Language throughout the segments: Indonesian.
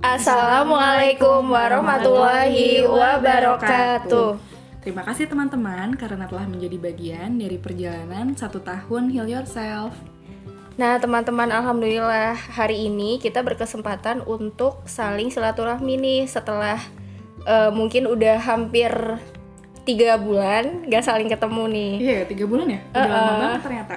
Assalamualaikum warahmatullahi wabarakatuh. Terima kasih teman-teman karena telah menjadi bagian dari perjalanan satu tahun Heal Yourself. Nah, teman-teman, alhamdulillah hari ini kita berkesempatan untuk saling silaturahmi nih setelah uh, mungkin udah hampir tiga bulan gak saling ketemu nih. Iya, tiga bulan ya? Udah uh, lama banget ternyata.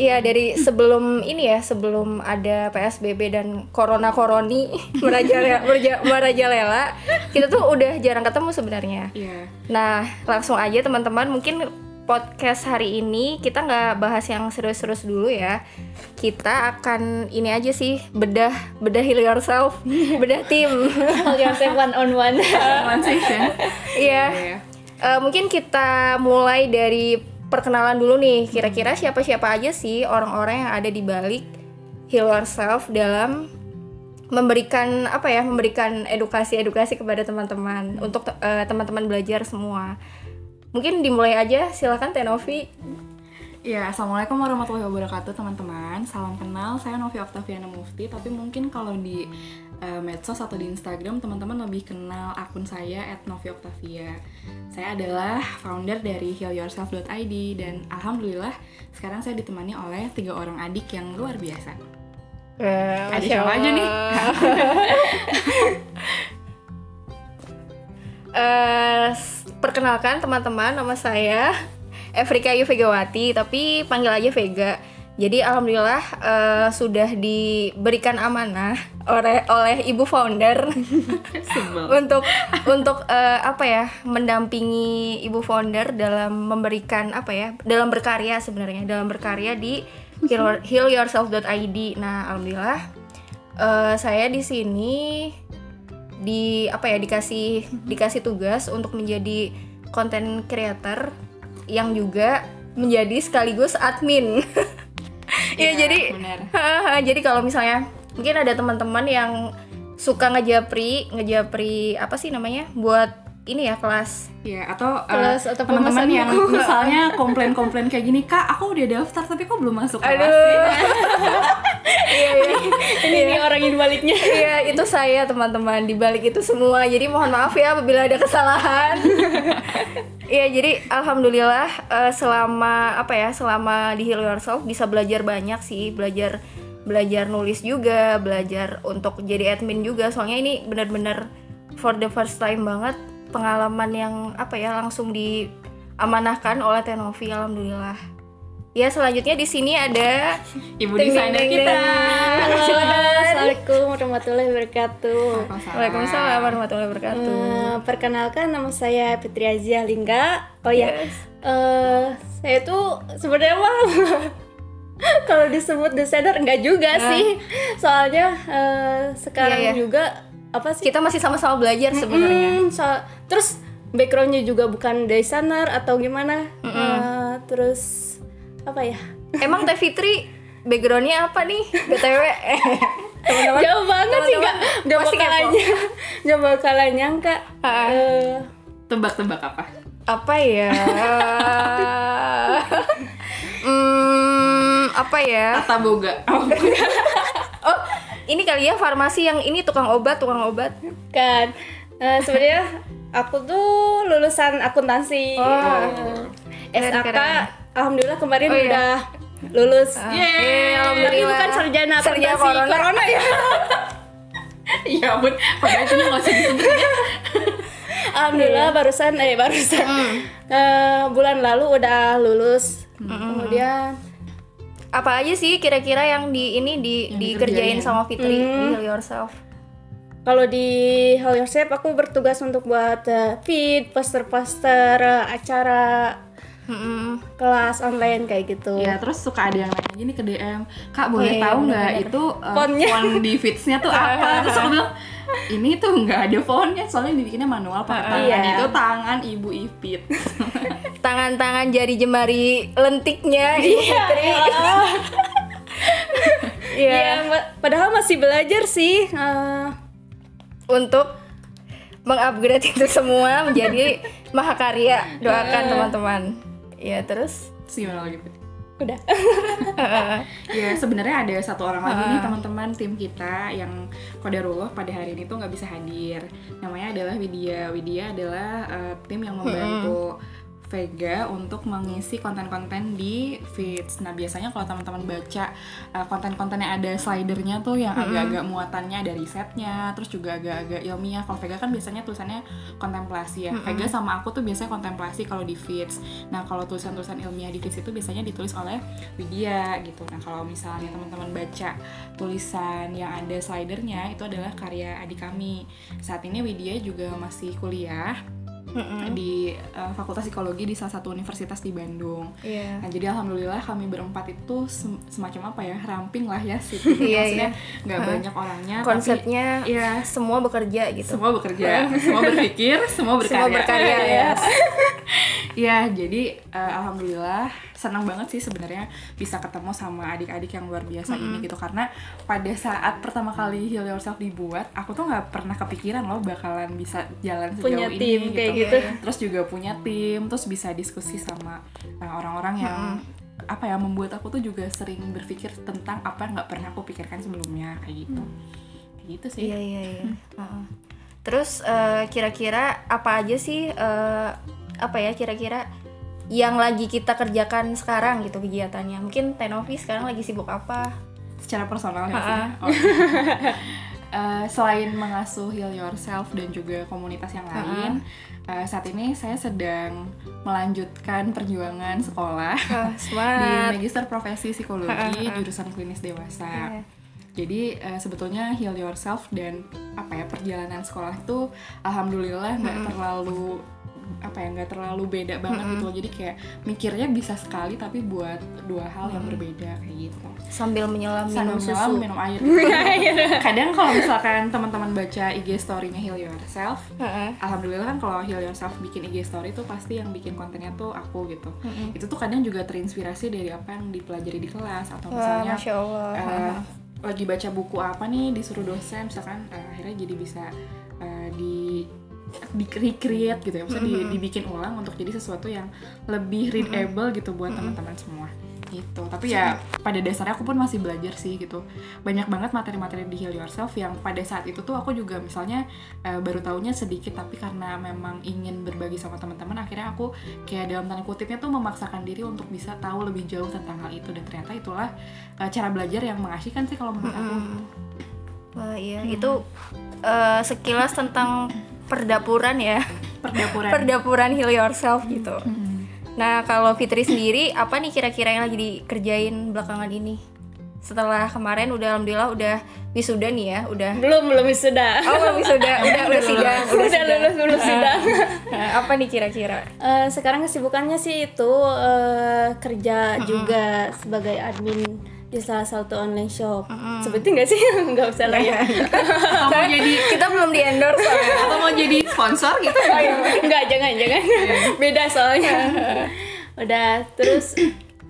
Iya dari sebelum ini ya sebelum ada PSBB dan corona koroni merajalela merajalela kita tuh udah jarang ketemu sebenarnya. Iya. Nah langsung aja teman-teman mungkin podcast hari ini kita nggak bahas yang serius-serius dulu ya. Kita akan ini aja sih bedah bedah heal yourself, bedah tim. heal yourself one on one. one session. Iya. Uh, mungkin kita mulai dari perkenalan dulu nih. Kira-kira siapa-siapa aja sih orang-orang yang ada di balik heal yourself dalam memberikan apa ya memberikan edukasi-edukasi kepada teman-teman untuk uh, teman-teman belajar semua? Mungkin dimulai aja. Silakan Tenovi. Ya, Assalamualaikum warahmatullahi wabarakatuh teman-teman. Salam kenal, saya Novi Oktaviana Mufti Tapi mungkin kalau di uh, medsos atau di Instagram Teman-teman lebih kenal akun saya at Novi Octavia. Saya adalah founder dari healyourself.id Dan Alhamdulillah sekarang saya ditemani oleh tiga orang adik yang luar biasa. Uh, Ada siapa aja nih? uh, perkenalkan teman-teman, nama saya Evrika Yu Vegawati tapi panggil aja Vega. Jadi alhamdulillah uh, sudah diberikan amanah oleh oleh ibu founder. Untuk untuk uh, apa ya mendampingi ibu founder dalam memberikan apa ya dalam berkarya sebenarnya dalam berkarya di heal, healyourself.id nah alhamdulillah uh, saya di sini di apa ya dikasih dikasih tugas untuk menjadi content creator yang juga menjadi sekaligus admin. ya, ya jadi jadi kalau misalnya mungkin ada teman-teman yang suka ngejapri, ngejapri apa sih namanya? buat ini ya kelas ya atau eh, kelas uh, atau teman-teman yang misalnya komplain-komplain kayak gini kak aku udah daftar tapi kok belum masuk kelas Aduh. iya, iya. ini iya. orang yang baliknya iya itu saya teman-teman di balik itu semua jadi mohon maaf ya apabila ada kesalahan iya jadi alhamdulillah uh, selama apa ya selama di Heal Yourself bisa belajar banyak sih belajar belajar nulis juga belajar untuk jadi admin juga. Soalnya ini benar-benar for the first time banget pengalaman yang apa ya langsung diamanahkan oleh Tenovi alhamdulillah. Ya selanjutnya di sini ada ibu desainer kita. Halo, assalamualaikum warahmatullahi wabarakatuh. Waalaikumsalam. Warahmatullahi wabarakatuh. Uh, perkenalkan nama saya Fitri Azia Lingga. Oh ya yes. uh, saya tuh sebenarnya mah kalau disebut desainer enggak juga uh. sih. Soalnya uh, sekarang yeah, yeah. juga apa sih? Kita masih sama-sama belajar sebenarnya. Hmm, so, terus backgroundnya juga bukan desainer atau gimana? Mm -hmm. uh, terus apa ya? Emang Teh Fitri backgroundnya apa nih? Btw teman-teman. Jauh banget sih nggak nggak bakalan nggak bakalan nyangka. Uh, tebak-tebak apa? Apa ya? Hmm, apa ya tata boga oh, oh ini kali ya farmasi yang ini tukang obat tukang obat kan uh, sebenarnya aku tuh lulusan akuntansi oh. uh, SAK keren. alhamdulillah kemarin oh, iya. udah lulus uh, Yeay, alhamdulillah tapi bukan sarjana sarjana corona. corona ya Iya ampun, padahal itu nggak usah disebut ya. Alhamdulillah yeah. barusan eh barusan mm. uh, bulan lalu udah lulus. Mm. Kemudian apa aja sih kira-kira yang di ini di yang dikerjain sama Fitri hmm. di Heal Yourself? Kalau di Heal Yourself aku bertugas untuk buat uh, feed, poster-poster, uh, acara hmm. kelas online kayak gitu. Ya, terus suka ada yang nanya gini ke DM, "Kak, boleh yeah, tahu nggak itu uh, font di feedsnya tuh apa?" terus aku bilang, "Ini tuh nggak ada fontnya, soalnya dibikinnya manual pakai tangan. iya. itu tangan Ibu Ipit." tangan-tangan jari jemari lentiknya iya iya. Ya, padahal masih belajar sih uh, untuk mengupgrade itu semua menjadi mahakarya. Doakan teman-teman. Ya terus? Gimana lagi udah. Ya sebenarnya ada satu orang lagi nih teman-teman tim kita yang kodarullah pada hari ini tuh nggak bisa hadir. Namanya adalah Widya. Widya adalah eh, tim yang membantu Vega untuk mengisi konten-konten di feeds. Nah biasanya kalau teman-teman baca eh, konten-konten yang ada slidernya tuh yang agak-agak muatannya ada risetnya, terus juga agak-agak ilmiah. Kalau Vega kan biasanya tulisannya kontemplasi ya. Vega sama aku tuh biasanya kontemplasi kalau di feeds. Nah kalau tulisan-tulisan ilmiah di feeds itu biasanya ditulis oleh Widya gitu. Nah kalau misalnya teman-teman baca tulisan yang ada slidernya itu adalah karya adik kami. Saat ini Widya juga masih kuliah di uh, Fakultas Psikologi di salah satu universitas di Bandung. Iya. Nah jadi alhamdulillah kami berempat itu sem- semacam apa ya ramping lah ya sih. Iya, Maksudnya nggak banyak orangnya. tapi Konsepnya Iya. semua bekerja gitu. semua bekerja, semua berpikir, semua berkarya. Semua berkarya ya. Ya, jadi eh, alhamdulillah senang banget sih sebenarnya bisa ketemu sama adik-adik yang luar biasa ini gitu karena pada saat pertama kali Heal Yourself dibuat, aku tuh nggak pernah kepikiran loh bakalan bisa jalan sejauh Punya ini tim kayak gitu. Terus juga punya tim, terus bisa diskusi sama eh, orang-orang yang apa ya membuat aku tuh juga sering berpikir tentang apa yang nggak pernah aku pikirkan sebelumnya kayak gitu. Kayak gitu sih. Iya iya iya. Heeh. Terus eh, kira-kira apa aja sih eh, apa ya kira-kira yang lagi kita kerjakan sekarang gitu kegiatannya? Mungkin Tenovi sekarang lagi sibuk apa? secara personal ya. Oh. Eh, selain mengasuh heal yourself dan juga komunitas yang lain, eh, saat ini saya sedang melanjutkan perjuangan sekolah Ah, di. Magister Profesi Psikologi jurusan klinis dewasa. Iya. Jadi eh, sebetulnya heal yourself dan apa ya perjalanan sekolah itu alhamdulillah nggak terlalu apa ya nggak terlalu beda banget gitu loh. Jadi kayak mikirnya bisa sekali tapi buat dua hal yang berbeda kayak gitu Sambil menyelam sambil minum menyelam susu. minum air gitu. kadang kalau misalkan teman-teman baca IG story-nya Heal Yourself Heeh. Alhamdulillah kan kalau Heal Yourself bikin IG story tuh pasti yang bikin kontennya tuh aku gitu itu tuh kadang juga terinspirasi dari apa yang dipelajari di kelas atau Wah, misalnya masya Allah. eh, lagi baca buku apa nih disuruh dosen misalkan eh, akhirnya jadi bisa eh, di di recreate gitu ya. Maksudnya di- dibikin ulang untuk jadi sesuatu yang lebih readable gitu buat teman-teman semua. Gitu. Tapi ya pada dasarnya aku pun masih belajar sih gitu. Banyak banget materi-materi di Heal Yourself yang pada saat itu tuh aku juga misalnya eh, baru tahunya sedikit tapi karena memang ingin berbagi sama teman-teman akhirnya aku kayak dalam tanda kutipnya tuh memaksakan diri untuk bisa tahu lebih jauh tentang hal itu. Dan ternyata itulah eh, cara belajar yang mengasihkan sih kalau menurut aku. Wah iya. Itu eh, sekilas tentang perdapuran ya. perdapuran Perdapuran heal yourself gitu. Nah kalau Fitri sendiri apa nih kira-kira yang lagi dikerjain belakangan ini? Setelah kemarin udah alhamdulillah udah wisuda nih ya, udah belum belum sudah Oh belum wisuda, udah udah sidang, udah, udah sidang. lulus lulus sidang Nah, apa nih kira-kira? Eh, sekarang kesibukannya sih itu eh, kerja juga sebagai admin di salah satu online shop. Sebutin nggak sih? Nggak usah lah ya. mau jadi Kita belum di endorse soalnya. atau mau jadi sponsor gitu Nggak, jangan, jangan. Beda soalnya. Udah, terus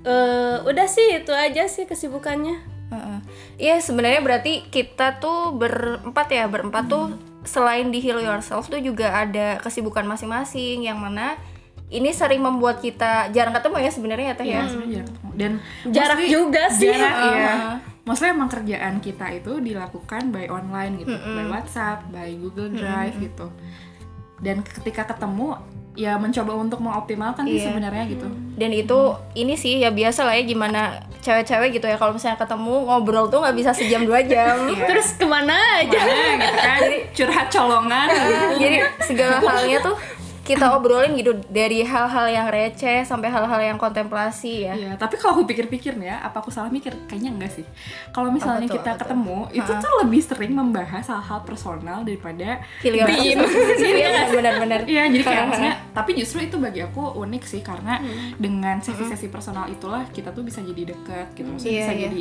eh, udah sih itu aja sih kesibukannya. Heeh. Iya sebenarnya berarti kita tuh berempat ya berempat tuh selain di heal yourself tuh juga ada kesibukan masing-masing yang mana ini sering membuat kita jarang ketemu ya sebenarnya ya teh ya. sebenarnya ketemu dan Jarak mostly juga sih. jarak Uh-huh. ya maksudnya emang kerjaan kita itu dilakukan by online gitu by WhatsApp by Google Drive gitu dan ketika ketemu ya mencoba untuk mengoptimalkan sih Iya. sebenarnya gitu Dan itu ini sih ya biasa lah ya gimana cewek-cewek gitu ya kalau misalnya ketemu ngobrol tuh nggak bisa sejam dua jam. Iya. Terus ke mana aja? Mana gitu kan curhat colongan Jadi segala halnya tuh kita obrolin gitu dari hal-hal yang receh sampai hal-hal yang kontemplasi ya. Iya, tapi kalau aku pikir-pikir nih ya, apa aku salah mikir? Kayaknya enggak sih. Kalau misalnya Apa tuh, kita tuh? ketemu, itu tuh lebih sering membahas hal-hal personal daripada yourself. Iya benar-benar. Iya, jadi kayak maksudnya, tapi justru itu bagi aku unik sih karena Hmm. dengan sesi-sesi personal itulah kita tuh bisa jadi deket gitu, maksudnya Iya, bisa iya. jadi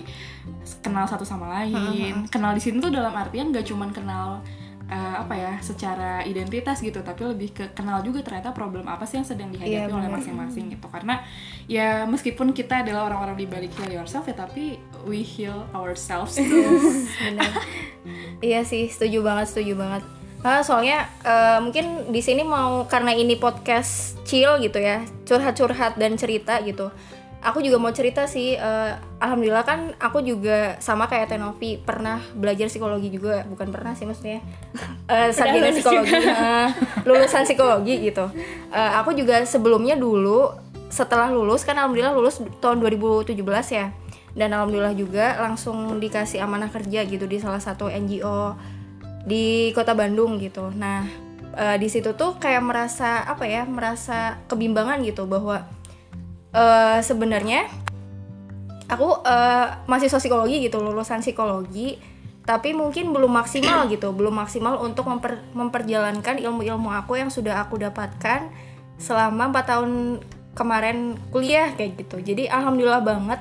kenal satu sama lain. Kenal di sini tuh dalam artian gak cuman kenal eh, apa ya, secara identitas gitu, tapi lebih ke kenal juga ternyata problem apa sih yang sedang dihadapi Iya, oleh masing-masing gitu. Karena ya meskipun kita adalah orang-orang di balik heal yourself ya, tapi we heal ourselves too. Benar. iya sih, setuju banget, setuju banget. Ah, soalnya eh, mungkin di sini mau karena ini podcast chill gitu ya, curhat-curhat dan cerita gitu. Aku juga mau cerita sih eh, alhamdulillah kan aku juga sama kayak Tenovi pernah belajar psikologi juga. Bukan pernah sih maksudnya. Eh, sarjana psikologi eh, lulusan psikologi gitu. Eh, aku juga sebelumnya dulu setelah lulus kan alhamdulillah lulus tahun 2017 ya. Dan alhamdulillah juga langsung dikasih amanah kerja gitu di salah satu NGO di kota Bandung gitu. Nah eh, di situ tuh kayak merasa apa ya, merasa kebimbangan gitu bahwa eh, sebenarnya aku eh, mahasiswa psikologi gitu, lulusan psikologi, tapi mungkin belum maksimal gitu, belum maksimal untuk memper- memperjalankan ilmu-ilmu aku yang sudah aku dapatkan selama 4 tahun kemarin kuliah kayak gitu. Jadi alhamdulillah banget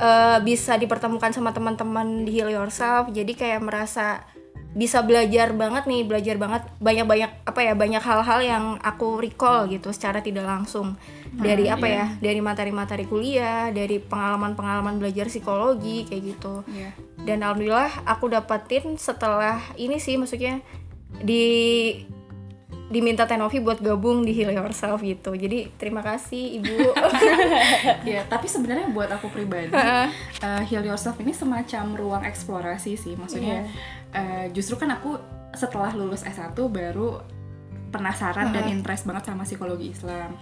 eh, bisa dipertemukan sama teman-teman di Heal Yourself. Jadi kayak merasa bisa belajar banget nih, belajar banget banyak-banyak apa ya, banyak hal-hal yang aku recall gitu secara tidak langsung. Dari apa ya? Dari materi-materi kuliah, dari pengalaman-pengalaman belajar psikologi kayak gitu. Iya. Dan alhamdulillah aku dapetin setelah ini sih maksudnya di diminta Tenovi buat gabung di Heal Yourself gitu. Jadi terima kasih Ibu. Ya, tapi sebenarnya buat aku pribadi, eh, Heal Yourself ini semacam ruang eksplorasi sih. Maksudnya eh, justru kan aku setelah lulus S1 baru penasaran dan interest banget sama psikologi Islam.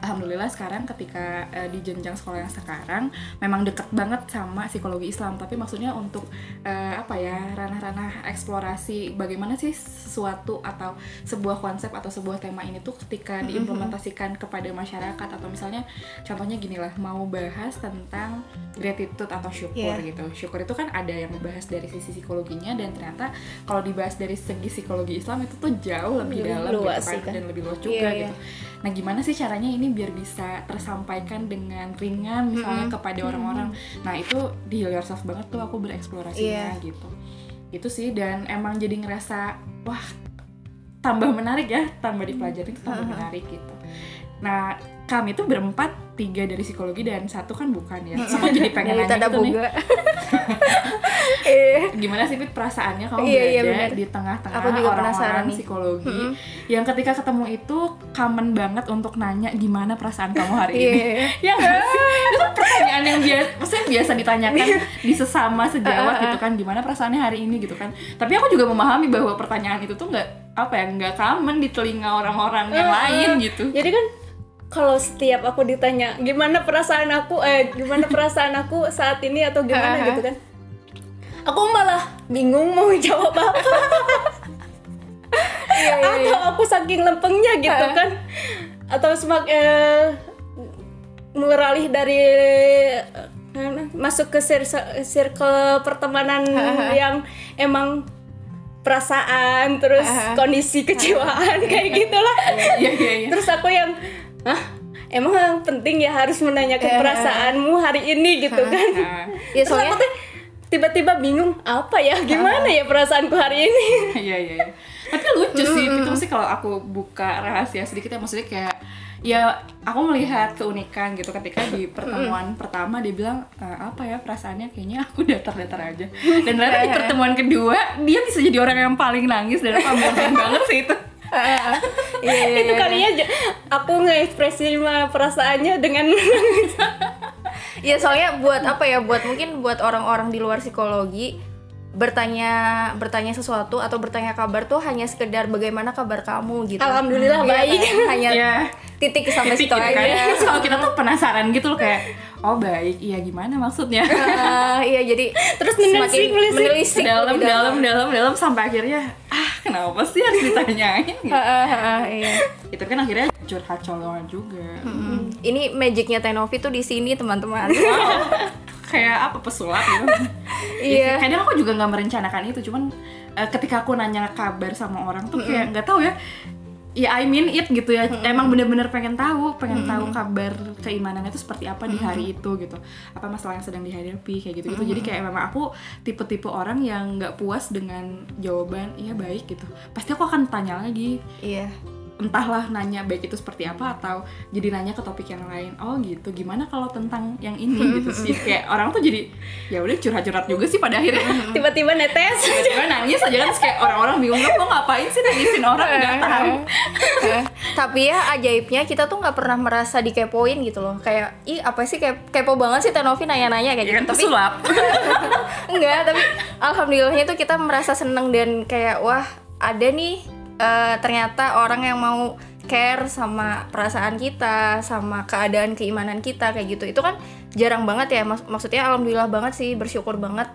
Alhamdulillah sekarang ketika eh, di jenjang sekolah yang sekarang memang deket banget sama psikologi Islam. Tapi maksudnya untuk eh, apa ya ranah-ranah eksplorasi bagaimana sih sesuatu atau sebuah konsep atau sebuah tema ini tuh ketika diimplementasikan kepada masyarakat atau misalnya contohnya gini lah mau bahas tentang gratitude atau syukur Iya. gitu. Syukur itu kan ada yang membahas dari sisi psikologinya dan ternyata kalau dibahas dari segi psikologi Islam itu tuh jauh lebih, Lebih dalam luas gitu sih kan, dan lebih luas Iya, juga iya. gitu. Nah, gimana sih caranya ini biar bisa tersampaikan dengan ringan misalnya kepada orang-orang. Nah, itu di Heal Yourself banget tuh aku bereksplorasinya Iya. gitu. Itu sih dan emang jadi ngerasa wah tambah menarik ya, tambah dipelajari itu tambah menarik gitu. Nah, kami tuh berempat, tiga dari psikologi dan satu kan bukan ya. Aku jadi pengen nanya tanda gitu nih. boga. Iya. gimana sih Fit? Perasaannya kamu Iya, iya, berada benar. di tengah-tengah orang-orang psikologi yang ketika ketemu itu common banget untuk nanya gimana perasaan kamu hari Iya, ini. iya. ya sih? Itu pertanyaan yang biasa maksudnya biasa ditanyakan di sesama sejawat gitu kan. gimana perasaannya hari ini gitu kan. Tapi aku juga memahami bahwa pertanyaan itu tuh nggak apa ya nggak common di telinga orang-orang yang lain gitu. Jadi kan kalau setiap aku ditanya gimana perasaan aku? Eh gimana perasaan aku saat ini? Atau gimana? Gitu kan. Aku malah bingung mau jawab apa. atau aku saking lempengnya gitu kan. Atau semak eh, beralih dari eh, masuk ke sir- circle pertemanan yang emang perasaan terus kondisi kecewaan kayak gitulah. Iya iya iya. Terus aku yang Hah? Emang yang penting ya harus menanyakan perasaanmu hari ini gitu kan? Nah, Ya Terus soalnya aku tuh tiba-tiba bingung apa ya gimana ya perasaanku hari ini? Iya iya. iya. Tapi lucu sih itu sih kalau aku buka rahasia sedikit ya maksudnya kayak ya aku melihat keunikan gitu ketika di pertemuan pertama dia bilang "E, apa ya perasaannya kayaknya aku datar-datar aja dan ternyata di pertemuan kedua dia bisa jadi orang yang paling nangis dan aku banget sih itu iya, iya, itu iya. kalinya aku ngekspresi perasaannya dengan Iya soalnya buat apa ya? Buat mungkin buat orang-orang di luar psikologi bertanya bertanya sesuatu atau bertanya kabar tuh hanya sekedar bagaimana kabar kamu gitu. Alhamdulillah Iya baik. kan? Hanya Iya. titik sampai Titik situ gitu kan. aja. Terus kalau kita tuh penasaran gitu loh kayak oh baik iya gimana maksudnya Ah, iya jadi Terus menelisik, menelisik. menelisik dalam lebih dalam dalam dalam sampai akhirnya ah kenapa sih harus ditanyain gitu. Ah, ah, ah, iya. itu kan akhirnya curhat colongan juga Mm. Ini magicnya Tenovi tuh di sini teman-teman. kayak apa pesulap gitu Iya. Ya, kadang aku juga nggak merencanakan itu cuman eh, ketika aku nanya kabar sama orang tuh kayak nggak tahu ya. Ya I mean it gitu ya. Emang bener-bener pengen tahu pengen tahu kabar keimanannya itu seperti apa di hari itu gitu. Apa masalah yang sedang dihadapi kayak gitu gitu jadi kayak memang aku tipe-tipe orang yang nggak puas dengan jawaban iya baik gitu. Pasti aku akan tanya lagi. Iya. Entahlah nanya baik itu seperti apa atau jadi nanya ke topik yang lain. Oh gitu. Gimana kalau tentang yang ini gitu sih. Kayak orang tuh jadi ya udah curhat-curhat juga sih pada akhirnya. Tiba-tiba netes. Tiba-tiba nangis aja kan kayak orang-orang bingung lo ngapain sih nangisin orang? Nggak tahu. Eh, tapi ya ajaibnya kita tuh nggak pernah merasa dikepoin gitu loh. Kayak ih apa sih kayak kepo banget sih Tenovi nanya-nanya kayak ya gitu. kan tapi pesulap enggak tapi alhamdulillahnya tuh kita merasa seneng dan kayak wah ada nih eh, ternyata orang yang mau care sama perasaan kita sama keadaan keimanan kita kayak gitu itu kan jarang banget ya Mak- maksudnya alhamdulillah banget sih bersyukur banget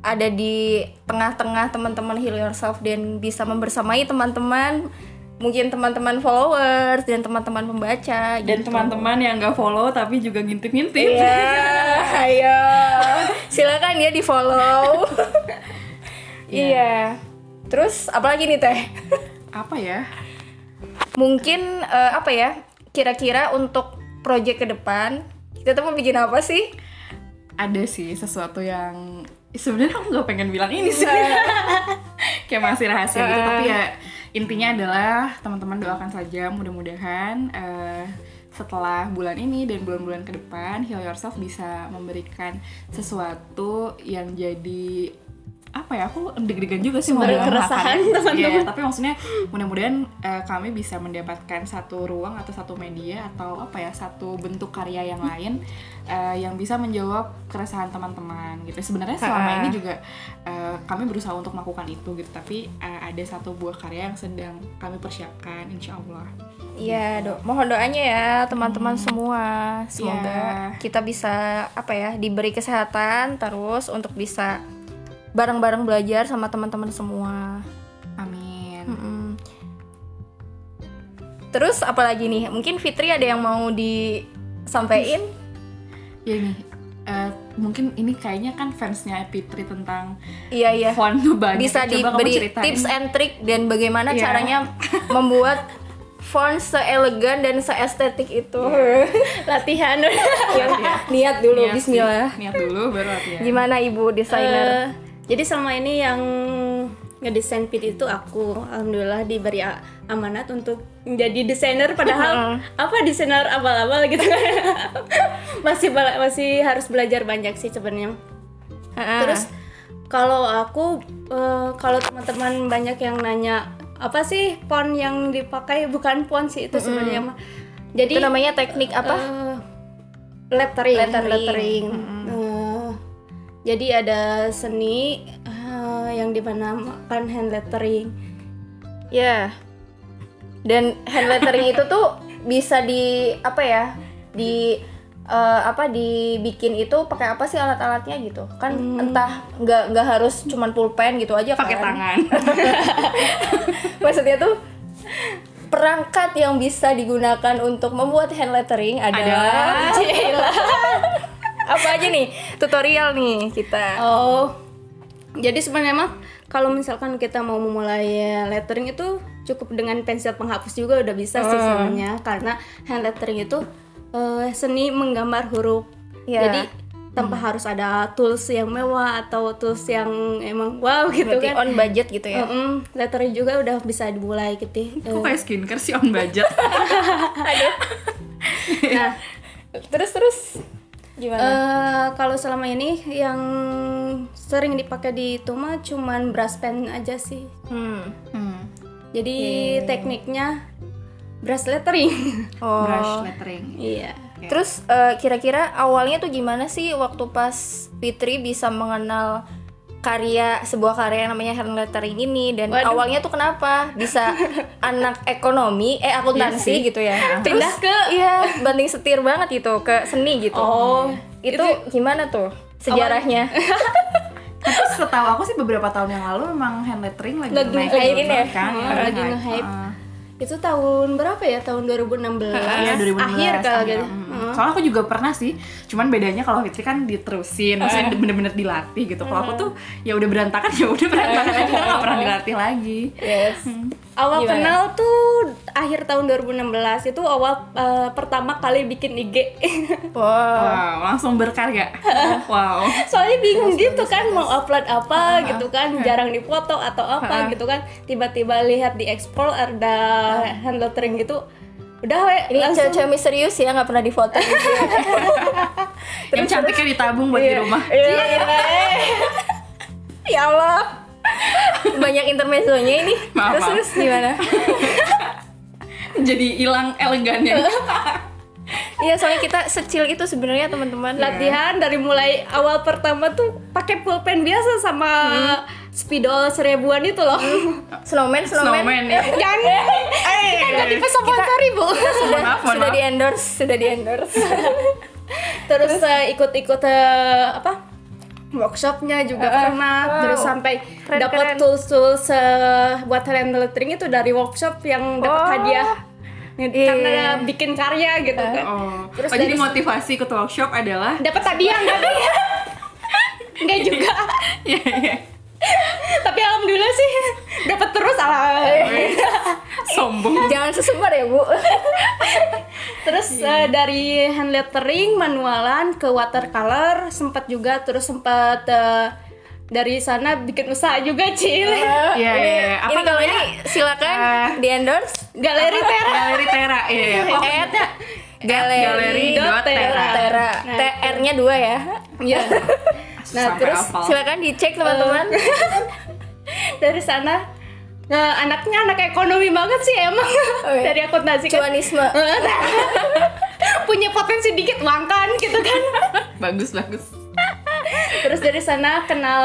ada di tengah-tengah teman-teman heal yourself dan bisa membersamai teman-teman mungkin teman-teman followers dan teman-teman pembaca dan gitu. teman-teman yang nggak follow tapi juga ngintip-ngintip Iya, ayo. Silakan ya di follow. Iya. Terus apalagi nih teh? Apa ya Mungkin eh, apa ya? Kira-kira untuk project ke depan kita tuh mau bikin apa sih? ada sih sesuatu yang sebenarnya aku nggak pengen bilang ini sih kayak masih rahasia gitu tapi ya intinya adalah teman-teman doakan saja mudah-mudahan eh, setelah bulan ini dan bulan-bulan ke depan Heal Yourself bisa memberikan sesuatu yang jadi apa ya aku deg-degan juga sih Sumber mau keresahan teman-teman. Iya, tapi maksudnya mudah-mudahan eh, kami bisa mendapatkan satu ruang atau satu media atau apa ya satu bentuk karya yang lain eh, yang bisa menjawab keresahan teman-teman gitu sebenarnya selama ini juga eh, kami berusaha untuk melakukan itu gitu tapi eh, ada satu buah karya yang sedang kami persiapkan insya Allah Iya, do mohon doanya ya teman-teman semua. Semoga Iya. kita bisa apa ya diberi kesehatan terus untuk bisa bareng-bareng belajar sama teman-teman semua. amin Mm-mm. Terus apalagi nih? Mungkin Fitri ada yang mau disampaikan? ya ini eh, mungkin ini kayaknya kan fansnya Fitri tentang Iya iya. font banyak Bisa Coba diberi tips and trick dan bagaimana Iya. caranya membuat font seelegan dan seestetik itu. latihan Ya, niat dulu, Niat. Bismillah. niat dulu baru latihan Gimana ibu desainer? Eh, jadi selama ini yang ngedesain feed itu aku. Alhamdulillah diberi amanat untuk menjadi desainer padahal apa desainer abal-abal gitu kan. Masih masih harus belajar banyak sih sebenarnya. Terus kalau aku eh, kalau teman-teman banyak yang nanya apa sih font yang dipakai? Bukan font sih itu sebenarnya mah jadi itu namanya teknik apa? Eh, lettering. Lettering. lettering, Eh, jadi ada seni eh, yang dinamakan hand lettering Ya. Dan hand lettering itu tuh bisa di apa ya? Di eh, apa dibikin itu pakai apa sih alat-alatnya gitu? Kan entah nggak nggak harus cuman pulpen gitu aja pakai kan. tangan Maksudnya tuh perangkat yang bisa digunakan untuk membuat hand lettering adalah Cila. apa aja nih? Tutorial nih kita. oh jadi sebenarnya mah kalau misalkan kita mau memulai lettering itu cukup dengan pensil penghapus juga udah bisa sih sebenarnya karena hand lettering itu eh, seni menggambar huruf Ya. jadi tanpa harus ada tools yang mewah atau tools yang emang wow gitu Berarti kan on budget gitu ya. Mm-mm, lettering juga udah bisa dimulai gitu. kok kayak skincare sih on budget Nah, Terus terus gimana? eh, kalau selama ini yang sering dipakai di itu mah cuman brush pen aja sih. Hmm. hmm. Jadi tekniknya brush lettering. Oh. brush lettering Iya. Terus eh, kira-kira awalnya tuh gimana sih waktu pas Fitri bisa mengenal karya sebuah karya yang namanya hand lettering ini dan Waduh. awalnya tuh kenapa bisa anak ekonomi eh akuntansi Iya sih. gitu ya terus Pindah ke- iya banting setir banget gitu ke seni gitu Oh, itu gimana tuh sejarahnya tapi setahu aku sih beberapa tahun yang lalu memang hand lettering lagi Lagi naik banget ya? kan Hmm, Lagi nge-hype. Itu tahun berapa ya? Tahun 2016. Iya 2016 Akhir kalau gitu. Mm. Soalnya aku juga pernah sih, cuman bedanya kalau Fitri kan diterusin, maksudnya bener-bener dilatih gitu. Kalau aku tuh ya udah berantakan ya udah berantakan aja nggak pernah dilatih lagi. yes awal Gimana? kenal tuh akhir tahun 2016 itu awal eh, pertama kali bikin IG. Wow. Wow, langsung berkarya. wow. Soalnya bingung gitu kan mau upload apa gitu kan, jarang dipoto atau apa gitu kan. Tiba-tiba lihat di explore ada hand lettering gitu. Udah we, Ini langsung cewek-cewek misterius ya nggak pernah difoto gitu. Yang cantiknya ditabung buat di rumah. Iya. ya Allah. Banyak intermezzonya ini. Maaf, terus maaf. terus gimana? Jadi hilang elegannya. Iya, Iya soalnya kita secil itu sebenarnya teman-teman. latihan dari mulai awal pertama tuh pakai pulpen biasa sama spidol seribuan itu loh. Snowman, snowman. Snowman ya. Jangan. Kita nggak disponsori bu. Sudah, Maaf, mohon sudah maaf. di endorse, sudah di endorse. Terus eh, ikut-ikut eh, apa? workshopnya juga pernah wow. terus sampai dapat tools tools eh, buat hand lettering itu dari workshop yang dapat Oh. hadiah Iya, karena iya. bikin karya gitu kan Oh, Terus oh jadi motivasi ikut workshop adalah dapat hadiah nggak nggak juga Iya, iya. Tapi alhamdulillah sih dapat terus ala sombong. Jangan sesembar ya bu. terus eh, dari hand lettering manualan ke watercolor sempat juga terus sempat eh, dari sana bikin usaha juga cil Iya, iya, iya. Apa ini kalau namanya? ini silakan di endorse. galeri tera Galeri Tera. Iya, iya. Oh, At galeri, Galeri tera. tera. Nah, TR-nya dua ya. Iya. Nah, sampai terus. Silakan dicek teman-teman. dari sana nah, anaknya anak ekonomi banget sih emang Oh, iya. dari akuntansi kan Cuanisme. punya potensi dikit uang kan gitu kan bagus, bagus. terus dari sana kenal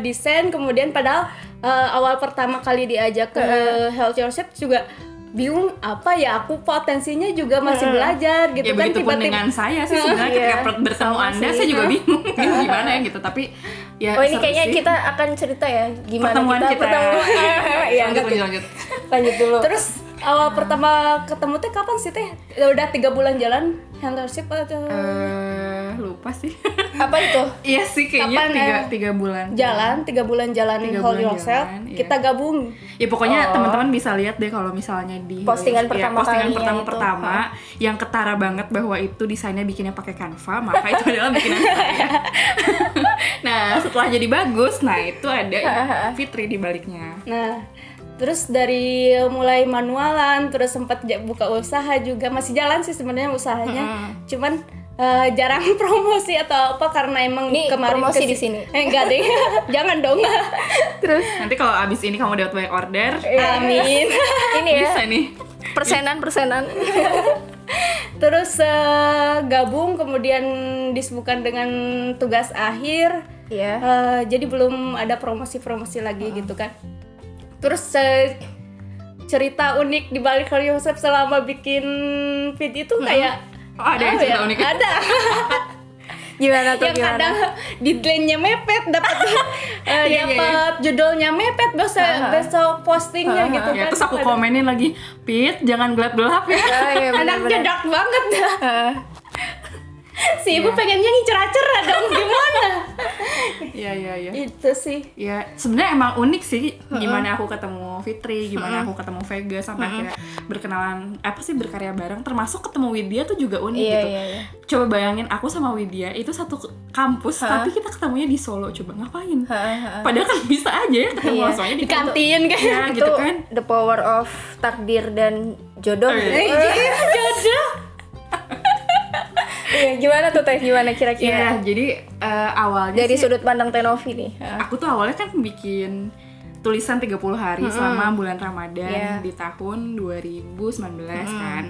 desain kemudian padahal eh, awal pertama kali diajak ke Health Yourself juga bingung apa ya aku potensinya juga masih belajar gitu ya kan pun dengan saya sih sebenarnya ketika Iya. per- bertemu Sama anda sih. saya juga bingung ini gimana ya gitu tapi ya Oh ini kayaknya sih. kita akan cerita ya gimana pertemuan kita, kita, pertemuan. Iya, lanjut lanjut lanjut lanjut dulu. terus awal pertama ketemu teh kapan sih teh udah tiga bulan jalan Healthship atau Eh, lupa sih apa itu? iya sih kayaknya Kapan, tiga eh? tiga bulan jalan tiga bulan jalan Tiga Hold bulan Yourself jalan, iya. kita gabung ya pokoknya Oh. teman-teman bisa lihat deh kalau misalnya di Postingan ya, pertama postingan pertama itu. pertama yang ketara banget bahwa itu desainnya bikinnya pakai Canva maka itu adalah bikinan saya nah setelah jadi bagus nah itu ada Fitri di baliknya Nah, terus dari mulai manualan, terus sempat buka usaha juga masih jalan sih sebenarnya usahanya. Cuman eh, jarang promosi atau apa karena emang Ini kemarin promosi kesi- di sini. Eh, enggak deh. Jangan dong. Terus nanti kalau abis ini kamu dapat banyak order Amin. ini ya bisa nih persenan persenan. terus eh, gabung kemudian disebutkan dengan tugas akhir. Iya. Eh, jadi belum ada promosi-promosi lagi gitu kan. Terus cerita unik di balik Hurry Yourself selama bikin feed itu kayak oh ada yang apa cerita ya? unik Ada. Gimana tuh yang gimana? kadang deadline-nya mepet, dapat eh, Iya, iya, dapat judulnya mepet, besok besok postingnya gitu ya kan. terus aku komenin lagi Pit jangan gelap-gelap ya Oh, iya, Anaknya benar-benar. dark banget dah. Si ibu pengennya ngincer-acer dong gimana? iya iya iya Itu sih. ya sebenarnya emang unik sih gimana aku ketemu Fitri gimana aku ketemu Vega sampai akhirnya berkenalan apa sih berkarya bareng termasuk ketemu Widya tuh juga unik Iya gitu iya iya. coba bayangin aku sama Widya itu satu kampus tapi kita ketemunya di Solo coba ngapain padahal kan bisa aja ya ketemu Iya. soalnya di kantin kan. ya Itu gitu kan the power of takdir dan jodoh. Oh, iya. Eh, jodoh. Iya, gimana tuh teh? Gimana Iya, kira-kira? jadi eh, awalnya Dari sih, sudut pandang Tenovi nih. Heeh. aku tuh awalnya kan bikin tulisan 30 hari selama bulan Ramadan Iya. di tahun 2019 kan.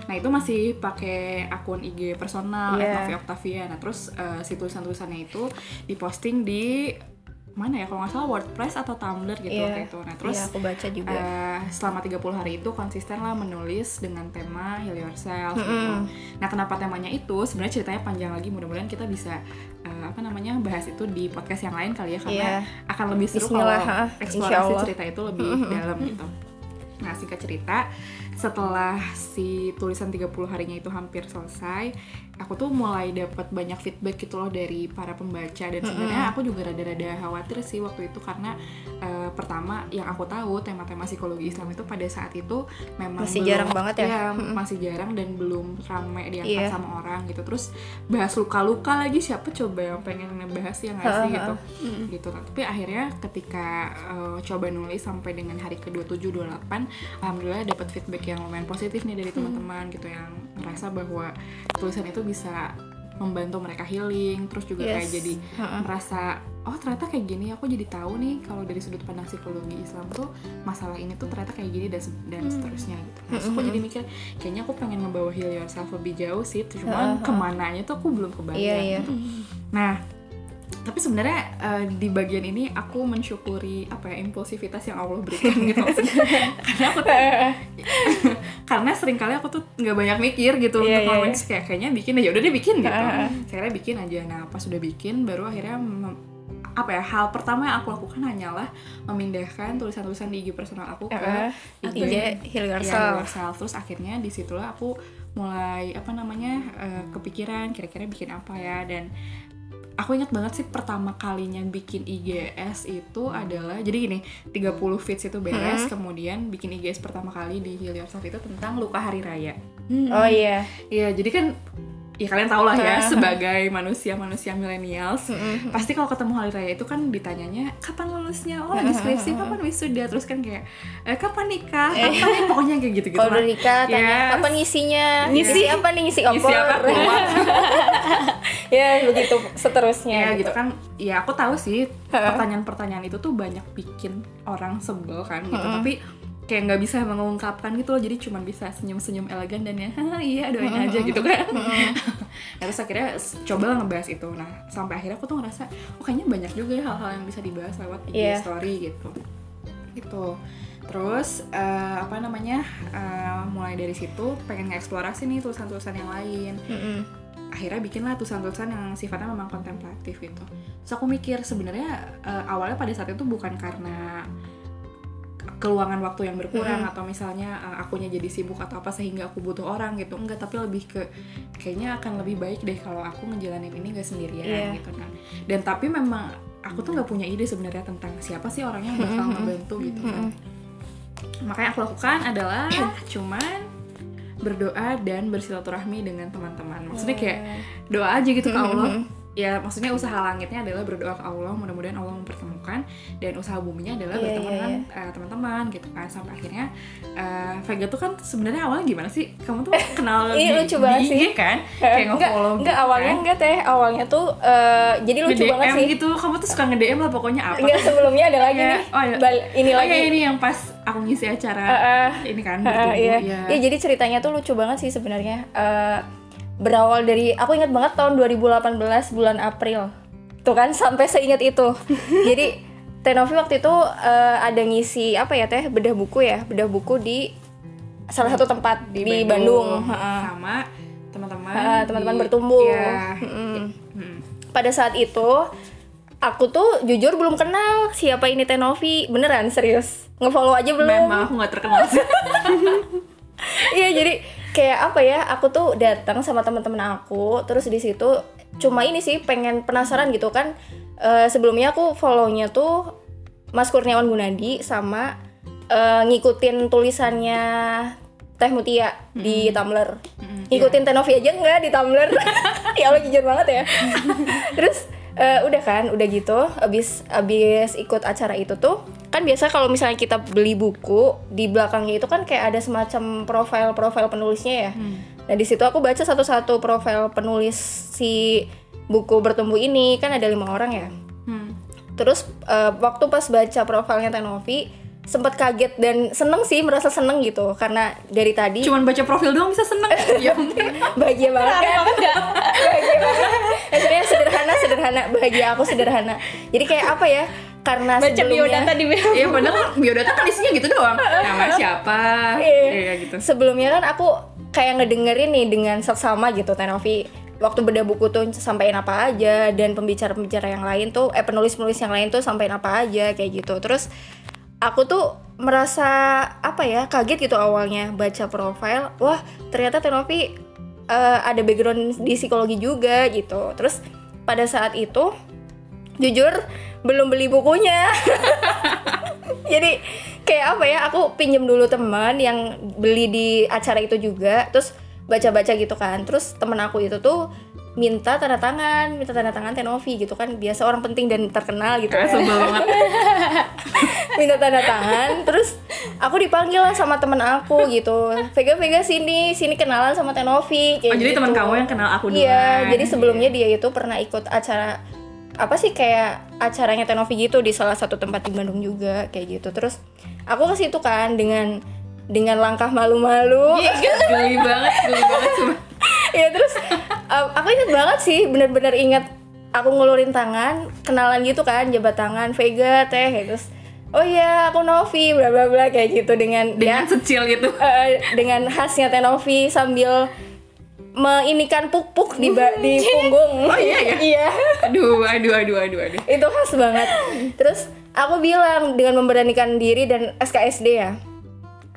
Nah, itu masih pakai akun IG personal Iya. Novi Octavia. Nah, terus eh, si tulisan-tulisannya itu diposting di mana ya kalau nggak salah WordPress atau Tumblr gitu waktu itu. Nah, terus Iya, aku baca juga. eh, selama 30 hari itu konsisten lah menulis dengan tema heal yourself gitu. Nah, kenapa temanya itu? Sebenarnya ceritanya panjang lagi. Mudah-mudahan kita bisa eh, apa namanya bahas itu di podcast yang lain kali ya karena Iya. akan lebih seru Bismillah, kalau eksplorasi cerita itu lebih dalam gitu. Nah, singkat cerita, setelah si tulisan 30 harinya itu hampir selesai, aku tuh mulai dapat banyak feedback gitu loh dari para pembaca dan sebenarnya aku juga rada-rada khawatir sih waktu itu karena eh, pertama yang aku tahu tema-tema psikologi Islam itu pada saat itu memang Masih belum- jarang banget ya? Iya, masih jarang dan belum rame diangkat Iya. sama orang gitu. Terus bahas luka-luka lagi siapa coba yang pengen ngebahas ya nggak sih gitu. Gitu. Tapi akhirnya ketika eh, coba nulis sampai dengan hari ke-27 28, alhamdulillah dapat feedback yang lumayan positif nih dari teman-teman gitu yang ngerasa bahwa tulisan itu bisa membantu mereka healing terus juga Yes. kayak jadi merasa oh ternyata kayak gini aku jadi tahu nih kalau dari sudut pandang psikologi Islam tuh masalah ini tuh ternyata kayak gini dan, dan seterusnya gitu. Nah, terus aku jadi mikir kayaknya aku pengen ngebawa heal yourself lebih jauh sih, cuman ke mananya tuh aku belum kebayang. Iya, iya. Nah, tapi sebenarnya eh, di bagian ini aku mensyukuri apa ya impulsivitas yang Allah berikan gitu karena aku tuh, karena sering kali aku tuh nggak banyak mikir gitu Iya, untuk ngomongin iya. Kayak kayaknya bikin ya udah deh bikin gitu akhirnya bikin aja nah pas sudah bikin baru akhirnya apa ya hal pertama yang aku lakukan hanyalah memindahkan tulisan-tulisan di IG personal aku ke Heeh. IG IG Heal Iya, yourself. Terus akhirnya di situlah aku mulai apa namanya eh, kepikiran kira-kira bikin apa ya dan aku ingat banget sih pertama kalinya bikin IGS itu adalah jadi gini 30 feeds itu beres kemudian bikin IGS pertama kali di Heal Yourself itu tentang luka hari raya. Oh iya. Iya, jadi kan ya kalian tau lah ya sebagai manusia-manusia millennials pasti kalau ketemu hari raya itu kan ditanyanya kapan lulusnya? Oh lagi skripsi kapan wisuda? Terus kan kayak eh, kapan nikah? Kapan nih? Pokoknya kayak gitu gitu Kalau udah nikah, tanya Yes. kapan ngisinya? Ngisi. Ngisi apa nih? Ngisi opor? Ngisi apa? Ya begitu seterusnya. ya gitu kan. Ya aku tahu sih pertanyaan-pertanyaan itu tuh banyak bikin orang sebel kan gitu. Tapi kayak nggak bisa mengungkapkan gitu loh. Jadi cuman bisa senyum-senyum elegan dan ya "Haha, iya doain aja gitu kan. Nah, terus akhirnya coba ngebahas itu. Nah sampai akhirnya aku tuh ngerasa oh kayaknya banyak juga ya hal-hal yang bisa dibahas lewat IG Iya. story gitu. Gitu. Terus eh, apa namanya eh, mulai dari situ pengen ngeksplorasi nih tulisan-tulisan yang lain. Mm-mm. akhirnya bikinlah tulisan-tulisan yang sifatnya memang kontemplatif gitu. Terus aku mikir sebenarnya eh, awalnya pada saat itu bukan karena keluangan waktu yang berkurang atau misalnya eh, akunya jadi sibuk atau apa sehingga aku butuh orang gitu. Enggak tapi lebih ke kayaknya akan lebih baik deh kalau aku ngejalanin ini gak sendirian Iya. gitu kan. Dan tapi memang aku tuh nggak punya ide sebenarnya tentang siapa sih orang yang bakal ngebantu gitu kan. Makanya aku lakukan adalah cuman berdoa dan bersilaturahmi dengan teman-teman. Maksudnya kayak doa aja gitu ke Allah ya maksudnya usaha langitnya adalah berdoa ke Allah mudah-mudahan Allah mempertemukan dan usaha buminya adalah Iya, bertemu iya, dengan eh, teman-teman gitu kan sampai akhirnya eh, Vega tuh kan sebenarnya awalnya gimana sih kamu tuh kenal di, lucu banget di IG sih. kan kayak enggak, nge-follow enggak gitu awalnya kan. enggak teh awalnya tuh eh, jadi lucu Nge-DM banget sih gitu kamu tuh suka nge-DM lah pokoknya apa enggak sebelumnya ada lagi nih oh, iya. Bal- ini oh lagi ya ini yang pas aku ngisi acara Heeh. ini kan Heeh, bertumbuh iya. ya. Iya, jadi ceritanya tuh lucu banget sih sebenarnya. Eh, berawal dari aku ingat banget tahun 2018 bulan April. Tuh kan sampai seingat itu. jadi Tenovi waktu itu eh, ada ngisi apa ya teh bedah buku ya, bedah buku di salah satu tempat di, Bandung. Heeh. sama teman-teman Heeh, teman-teman di- bertumbuh. Iya. Mm-mm. Mm. Pada saat itu aku tuh jujur belum kenal siapa ini Tenovi, beneran serius. Ngefollow aja belum. memang aku nggak terkenal Iya jadi kayak apa ya aku tuh datang sama teman-teman aku terus di situ cuma ini sih pengen penasaran gitu kan. Eh, sebelumnya aku follownya tuh Mas Kurniawan Gunadi sama eh, ngikutin tulisannya Teh Mutia di Tumblr. Ngikutin Tenovi aja enggak di Tumblr. Ya Allah jujur banget ya. Terus eh, udah kan udah gitu abis abis ikut acara itu tuh kan biasa kalau misalnya kita beli buku di belakangnya itu kan kayak ada semacam profil-profil penulisnya ya. Nah di situ aku baca satu-satu profil penulis si buku bertumbuh ini. Kan ada lima orang ya. Hmm. terus eh, waktu pas baca profilnya Tenovi sempat kaget dan seneng sih merasa seneng gitu. Karena dari tadi cuman baca profil doang bisa seneng. Ya bahagia banget. Kan bahagia banget. Akhirnya sederhana sederhana. Bahagia aku sederhana. Jadi kayak apa ya? Karena baca sebelumnya biodata di Iya bener kan biodata kan isinya gitu doang. Nama siapa? Iya. iya gitu. Sebelumnya kan aku kayak ngedengerin nih dengan seksama gitu Tenovi. Waktu beda buku tuh sampaikan apa aja dan pembicara-pembicara yang lain tuh eh penulis-penulis yang lain tuh sampaikan apa aja kayak gitu. Terus aku tuh merasa apa ya kaget gitu awalnya baca profil. Wah ternyata Tenovi eh, ada background di psikologi juga gitu. Terus pada saat itu jujur belum beli bukunya. Jadi kayak apa ya aku pinjem dulu teman yang beli di acara itu juga. Terus baca-baca gitu kan. Terus temen aku itu tuh minta tanda tangan minta tanda tangan Tenovi gitu kan biasa orang penting dan terkenal gitu kan. sebel banget. minta tanda tangan terus aku dipanggil lah sama temen aku gitu Vega Vega sini sini kenalan sama Tenovi kayak Oh, jadi gitu. teman kamu yang kenal aku duluan. iya jadi sebelumnya dia itu pernah ikut acara apa sih kayak acaranya Tenovi gitu di salah satu tempat di Bandung juga kayak gitu terus aku ke situ kan dengan dengan langkah malu-malu Iya, geli banget, geli banget sumpah. ya terus um, aku inget banget sih bener-bener inget aku ngulurin tangan kenalan gitu kan jabat tangan Vega teh kayak terus oh iya aku Novi bla bla bla kayak gitu dengan Dengan ya secil gitu. eh, dengan khasnya Teh Novi sambil meinikan puk-puk di ba- di punggung oh iya ya? iya Aduh, aduh, aduh, aduh, aduh. itu khas banget terus aku bilang dengan memberanikan diri dan SKSD ya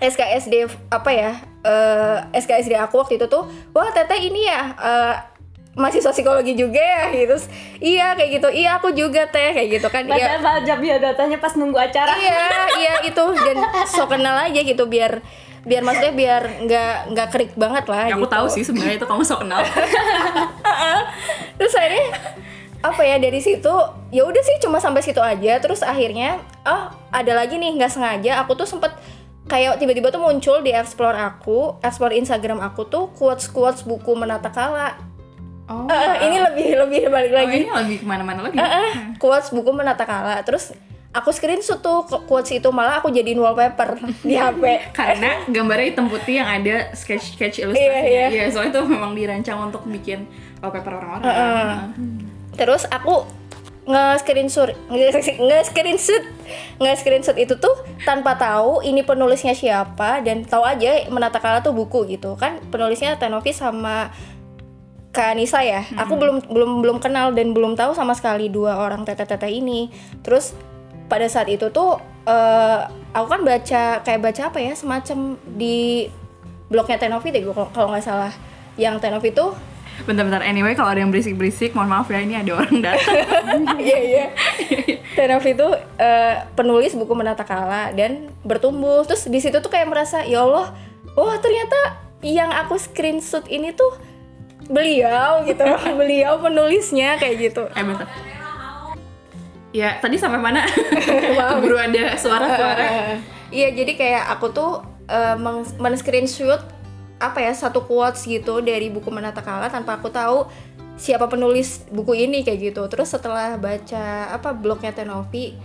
SKSD apa ya eh, SKSD aku waktu itu tuh wah teteh ini ya eh, mahasiswa psikologi juga ya gitu. Terus, iya kayak gitu. Iya aku juga teh kayak gitu kan. Iya. Padahal jam datanya pas nunggu acara. iya iya itu. Dan so kenal aja gitu biar biar maksudnya biar nggak nggak kerik banget lah Ya, aku gitu. tahu sih sebenarnya itu kamu sok kenal. terus akhirnya apa ya dari situ ya udah sih cuma sampai situ aja. Terus akhirnya oh ada lagi nih nggak sengaja aku tuh sempet kayak tiba-tiba tuh muncul di explore aku explore Instagram aku tuh quotes quotes buku menata kala Oh. Eh, ini lebih lebih balik Oh, lagi ini lebih ke mana-mana lagi. Eh, eh, quotes buku menata kala terus aku screenshot tuh quotes itu malah aku jadiin wallpaper di HP Karena gambarnya hitam putih yang ada sketch sketch ilustrasinya. Iya, Iya, iya. soalnya itu memang dirancang untuk bikin wallpaper orang-orang. Heeh. terus aku nge-screenshot nge-screenshot nge-screenshot itu tuh tanpa tahu ini penulisnya siapa dan tahu aja menata kala tuh buku gitu kan penulisnya Tenovi sama Kak Anissa ya aku belum belum belum kenal dan belum tahu sama sekali dua orang teteh-teteh ini terus pada saat itu tuh eh, aku kan baca kayak baca apa ya semacam di blognya Tenovi deh gua kalau- nggak salah yang Tenovi tuh Bentar-bentar, anyway kalau ada yang berisik-berisik, mohon maaf ya ini ada orang datang. Iya iya. Tenovi itu eh, penulis buku menata kala dan bertumbuh. Terus di situ tuh kayak merasa ya Allah, wah ternyata yang aku screenshot ini tuh beliau gitu, beliau penulisnya kayak gitu. eh bentar. Ya, tadi sampai mana? Keburu ada suara-suara. Eh, Iya jadi kayak aku tuh eh, meng- men-screenshot apa ya satu quotes gitu dari buku menata kala tanpa aku tahu siapa penulis buku ini kayak gitu. Terus setelah baca apa blognya Tenovi,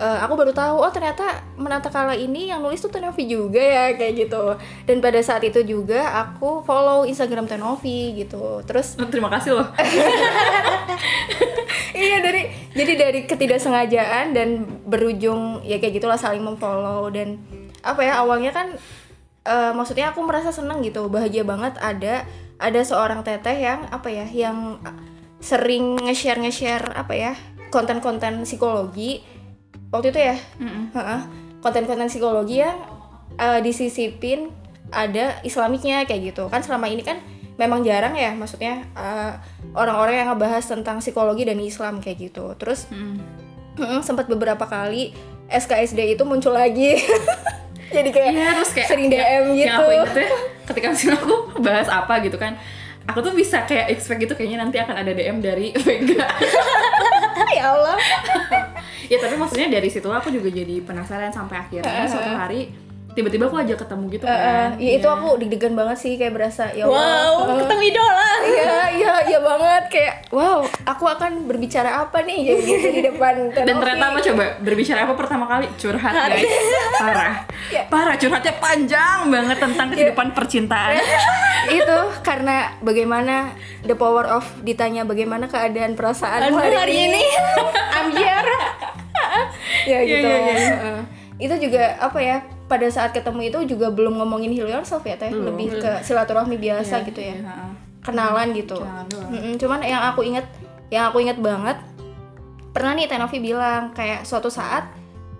eh, aku baru tahu oh ternyata menata kala ini yang nulis tuh Tenovi juga ya kayak gitu. Dan pada saat itu juga aku follow Instagram Tenovi gitu. Terus Oh, terima kasih loh. iya dari jadi dari ketidaksengajaan dan berujung ya kayak gitulah saling memfollow dan apa ya awalnya kan eh, maksudnya aku merasa seneng gitu bahagia banget ada ada seorang teteh yang apa ya yang sering nge-share nge-share apa ya konten-konten psikologi waktu itu ya Mm-mm. Heeh. konten-konten psikologi yang eh, disisipin ada islamiknya kayak gitu kan selama ini kan memang jarang ya maksudnya eh, orang-orang yang ngebahas tentang psikologi dan Islam kayak gitu terus Mm. mm, sempat beberapa kali SKSD itu muncul lagi jadi kayak Iya, terus kayak sering DM gitu Yang aku inget ya, ketika sini aku bahas apa gitu kan. Aku tuh bisa kayak expect gitu kayaknya nanti akan ada DM dari Vega. ya Allah ya tapi maksudnya dari situ aku juga jadi penasaran sampai akhirnya suatu hari tiba-tiba aku aja ketemu gitu Eh, kan. ya itu aku deg-degan banget sih kayak berasa ya Allah Wow, eh, ketemu idola. Iya, iya, iya banget kayak wow, aku akan berbicara apa nih kayak gitu di depan Dan ternyata apa coba berbicara apa pertama kali curhat guys parah Iya. parah curhatnya panjang banget tentang kehidupan percintaan itu karena bagaimana the power of ditanya bagaimana keadaan perasaan Aduh, hari, hari ini. ini. Ambiar. ya Iya, gitu. iya, iya. Heeh. Itu juga apa ya? Pada saat ketemu itu juga belum ngomongin heal yourself ya teh, Belum. lebih ke silaturahmi biasa gitu ya. Iya, heeh. Kenalan gitu. Mm-mm, cuman yang aku inget, yang aku inget banget pernah nih Tenovi bilang kayak suatu saat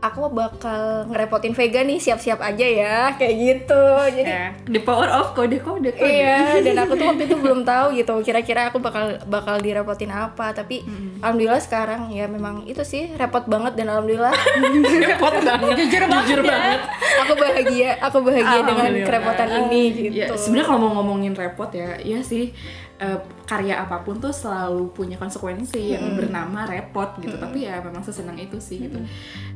aku bakal ngerepotin Vega nih siap-siap aja ya kayak gitu. Jadi Ya, the power of kode kode kode. Iya, dan aku tuh waktu itu belum tahu gitu. Kira-kira aku bakal bakal direpotin apa, tapi alhamdulillah sekarang ya memang itu sih repot banget dan alhamdulillah. Repot banget. Jujur banget jujur banget. Aku bahagia, aku bahagia dengan kerepotan ini gitu. Ya, sebenarnya kalau mau ngomongin repot ya, iya sih eh, karya apa pun tuh selalu punya konsekuensi yang bernama repot gitu. Tapi ya memang sesenang itu sih gitu.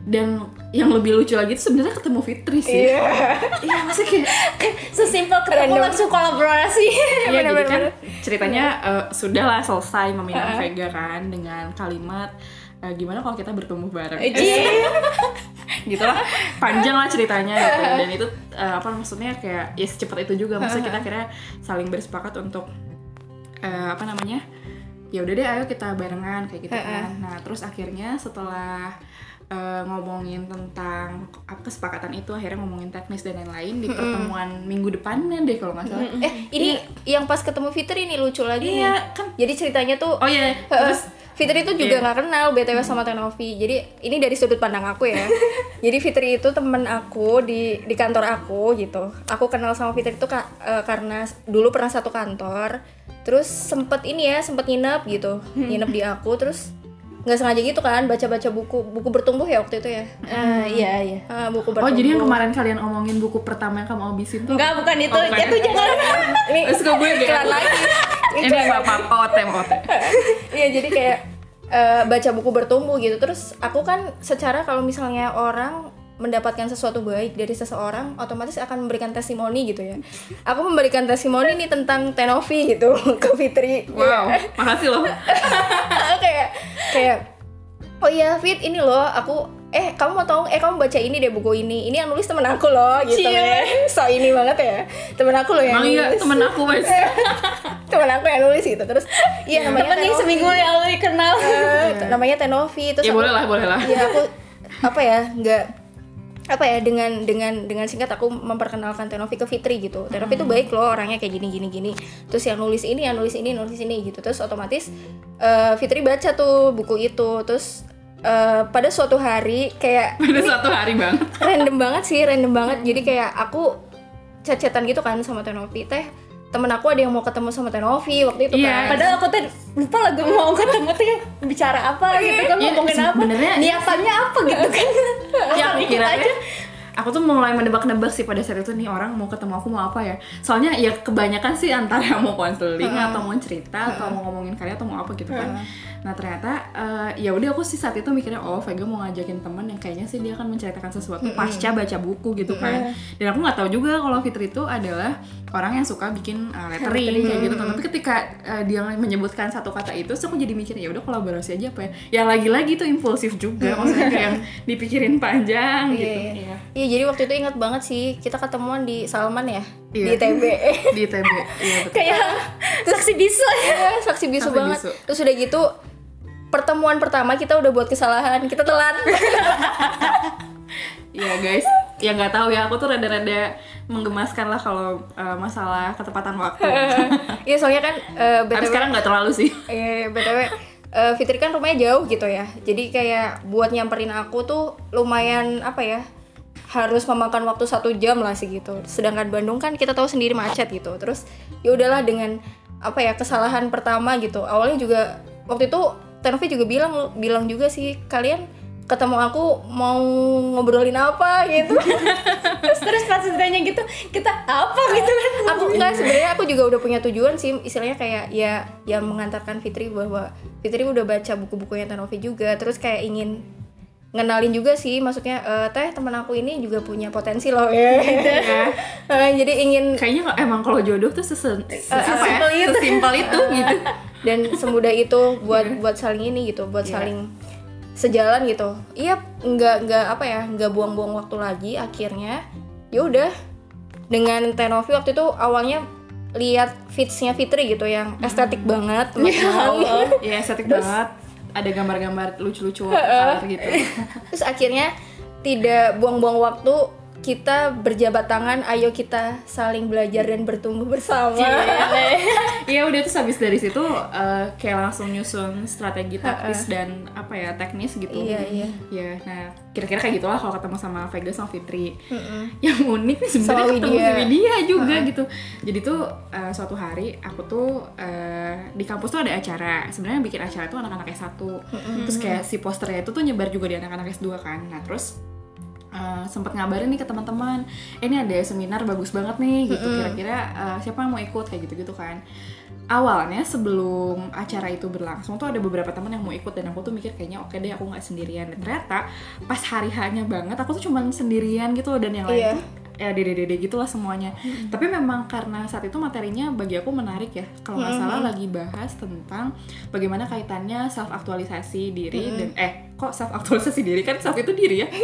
Dan yang lebih lucu lagi tuh sebenarnya ketemu Fitri sih. Iya. Iya, maksudnya kayak sesimpel ketemu Random. langsung kolaborasi Iya, jadi kan ceritanya eh, sudahlah selesai meminang Vega kan dengan kalimat eh, gimana kalau kita bertumbuh bareng. Iya. gitu lah panjang lah ceritanya gitu dan itu eh, apa maksudnya kayak ya secepat itu juga maksudnya kita akhirnya saling bersepakat untuk eh, apa namanya ya udah deh ayo kita barengan kayak gitu kan nah terus akhirnya setelah eh, ngomongin tentang apa kesepakatan itu akhirnya ngomongin teknis dan lain-lain di pertemuan minggu depannya deh kalau nggak salah Eh, ini yang pas ketemu Fitri ini lucu lagi Iya, nih. kan. Jadi ceritanya tuh oh iya Heeh. terus Fitri itu juga nggak kenal BTW sama Tenovi. Jadi ini dari sudut pandang aku ya. Jadi Fitri itu temen aku di di kantor aku gitu. Aku kenal sama Fitri itu ka- eh, karena dulu pernah satu kantor. Terus sempet ini ya, sempet nginep gitu. Nginep di aku terus nggak sengaja gitu kan baca-baca buku buku bertumbuh ya waktu itu ya. Ah, iya iya Ah, buku oh bertumbuh. jadi yang kemarin kalian omongin buku pertama yang kamu habisin tuh enggak bukan itu Oh, bukan. itu jangan ini kok gue iklan lagi. ini nggak apa-apa ote ote Iya jadi kayak eh, baca buku bertumbuh gitu terus aku kan secara kalau misalnya orang mendapatkan sesuatu baik dari seseorang otomatis akan memberikan testimoni gitu ya. Aku memberikan testimoni nih tentang Tenovi gitu ke Fitri. Wow makasih loh. Kayak kayak oh iya Fit ini loh aku eh kamu mau tahu eh kamu baca ini deh buku ini. Ini yang nulis temen aku loh gitu ya so ini banget ya. Temen aku loh yang emang iya nulis. temen aku wes temen aku yang nulis gitu. Terus iya namanya temen nih Tenovi. seminggu yang lalu kenal. Eh, namanya Tenovi. Terus ya aku- boleh lah boleh lah. Iya aku apa ya nggak apa ya dengan dengan dengan singkat aku memperkenalkan Tenovi ke Fitri gitu. Tenovi Hmm. tuh baik loh orangnya kayak gini gini gini. Terus yang nulis ini, yang nulis ini, nulis ini gitu. Terus otomatis eh, Fitri baca tuh buku itu. Terus eh, pada suatu hari kayak pada suatu hari banget random banget sih, random banget. Jadi kayak aku chat-chatan gitu kan sama Tenovi teh temen aku ada yang mau ketemu sama Tenovi waktu itu Iya. kan. padahal aku tuh lupa lagi mau ketemu tuh bicara apa gitu kan Iya, ngomongin apa sebenarnya- niatannya apa gitu kan. Ya aku kira aja. aku tuh mulai menebak-nebak sih pada saat itu nih orang mau ketemu aku mau apa ya. Soalnya ya kebanyakan sih antara mau konseling atau mau cerita atau mau ngomongin karya atau mau apa gitu kan nah ternyata eh, ya udah aku sih saat itu mikirnya oh Vega mau ngajakin temen yang kayaknya sih dia akan menceritakan sesuatu pasca baca buku gitu kan. Dan aku nggak tahu juga kalau Fitri itu adalah orang yang suka bikin uh, lettering kayak gitu. Kan tapi ketika uh, dia menyebutkan satu kata itu terus aku jadi mikir ya udah kolaborasi aja apa ya? Ya lagi-lagi tuh impulsif juga. Maksudnya kayak yang dipikirin panjang Iya, gitu. iya. Iya. Iya, jadi waktu itu ingat banget sih kita ketemuan di Salman ya, Iya. di TB. di TB iya betul kayak saksi bisu ya saksi bisu Saksi banget. bisu. Terus udah gitu pertemuan pertama kita udah buat kesalahan, kita telat. Iya guys, ya nggak tahu ya aku tuh rada-rada menggemaskan lah kalau uh, masalah ketepatan waktu. Iya, soalnya kan eh, Tapi BTW sekarang nggak terlalu sih. Iya, BTW eh, Fitri kan rumahnya jauh gitu ya. Jadi kayak buat nyamperin aku tuh lumayan apa ya? Harus memakan waktu satu jam lah sih gitu. Sedangkan Bandung kan kita tahu sendiri macet gitu. Terus ya udahlah dengan apa ya kesalahan pertama gitu. Awalnya juga waktu itu Tenovi juga bilang bilang juga sih kalian ketemu aku mau ngobrolin apa gitu. terus terus pas ditanya gitu kita apa gitu kan aku enggak sebenarnya aku juga udah punya tujuan sih istilahnya kayak ya yang mengantarkan Fitri bahwa Fitri udah baca buku-bukunya Tanovi juga terus kayak ingin ngenalin juga sih maksudnya eh, teh teman aku ini juga punya potensi loh ya Eh, jadi ingin Kayaknya emang kalau jodoh tuh sesen, se- apa ya, itu. sesimpel itu gitu. dan semudah itu buat buat saling ini gitu buat Iya. saling sejalan gitu iya nggak nggak apa ya nggak buang-buang waktu lagi akhirnya ya udah dengan Tenovi waktu itu awalnya lihat fitsnya Fitri gitu yang estetik banget teman-teman Iya estetik banget. Ada gambar-gambar lucu-lucu gitu. terus akhirnya tidak buang-buang waktu kita berjabat tangan, ayo kita saling belajar dan bertumbuh bersama. Iya udah terus habis dari situ eh, kayak langsung nyusun strategi taktis dan apa ya teknis gitu. Iya, iya. Ya, nah kira-kira kayak gitulah kalau ketemu sama Vega sama Fitri. Yang unik nih sebenarnya Sama ketemu si Widya juga gitu. Jadi tuh eh, suatu hari aku tuh eh, di kampus tuh ada acara. Sebenarnya yang bikin acara tuh anak-anak S1. Terus kayak si posternya itu tuh nyebar juga di anak-anak S2 kan. Nah, terus uh, sempat ngabarin nih ke teman-teman eh, ini ada seminar bagus banget nih gitu. Kira-kira uh, siapa yang mau ikut? Kayak gitu-gitu kan. Awalnya sebelum acara itu berlangsung tuh ada beberapa teman yang mau ikut dan aku tuh mikir kayaknya oke deh aku nggak sendirian. Dan ternyata pas hari hanya banget aku tuh cuman sendirian gitu loh dan yang lain Iya. tuh ya dede-dede gitu lah semuanya. Tapi memang karena saat itu materinya bagi aku menarik ya. Kalau nggak salah lagi bahas tentang bagaimana kaitannya self aktualisasi diri dan eh kok self aktualisasi diri? Kan self itu diri ya.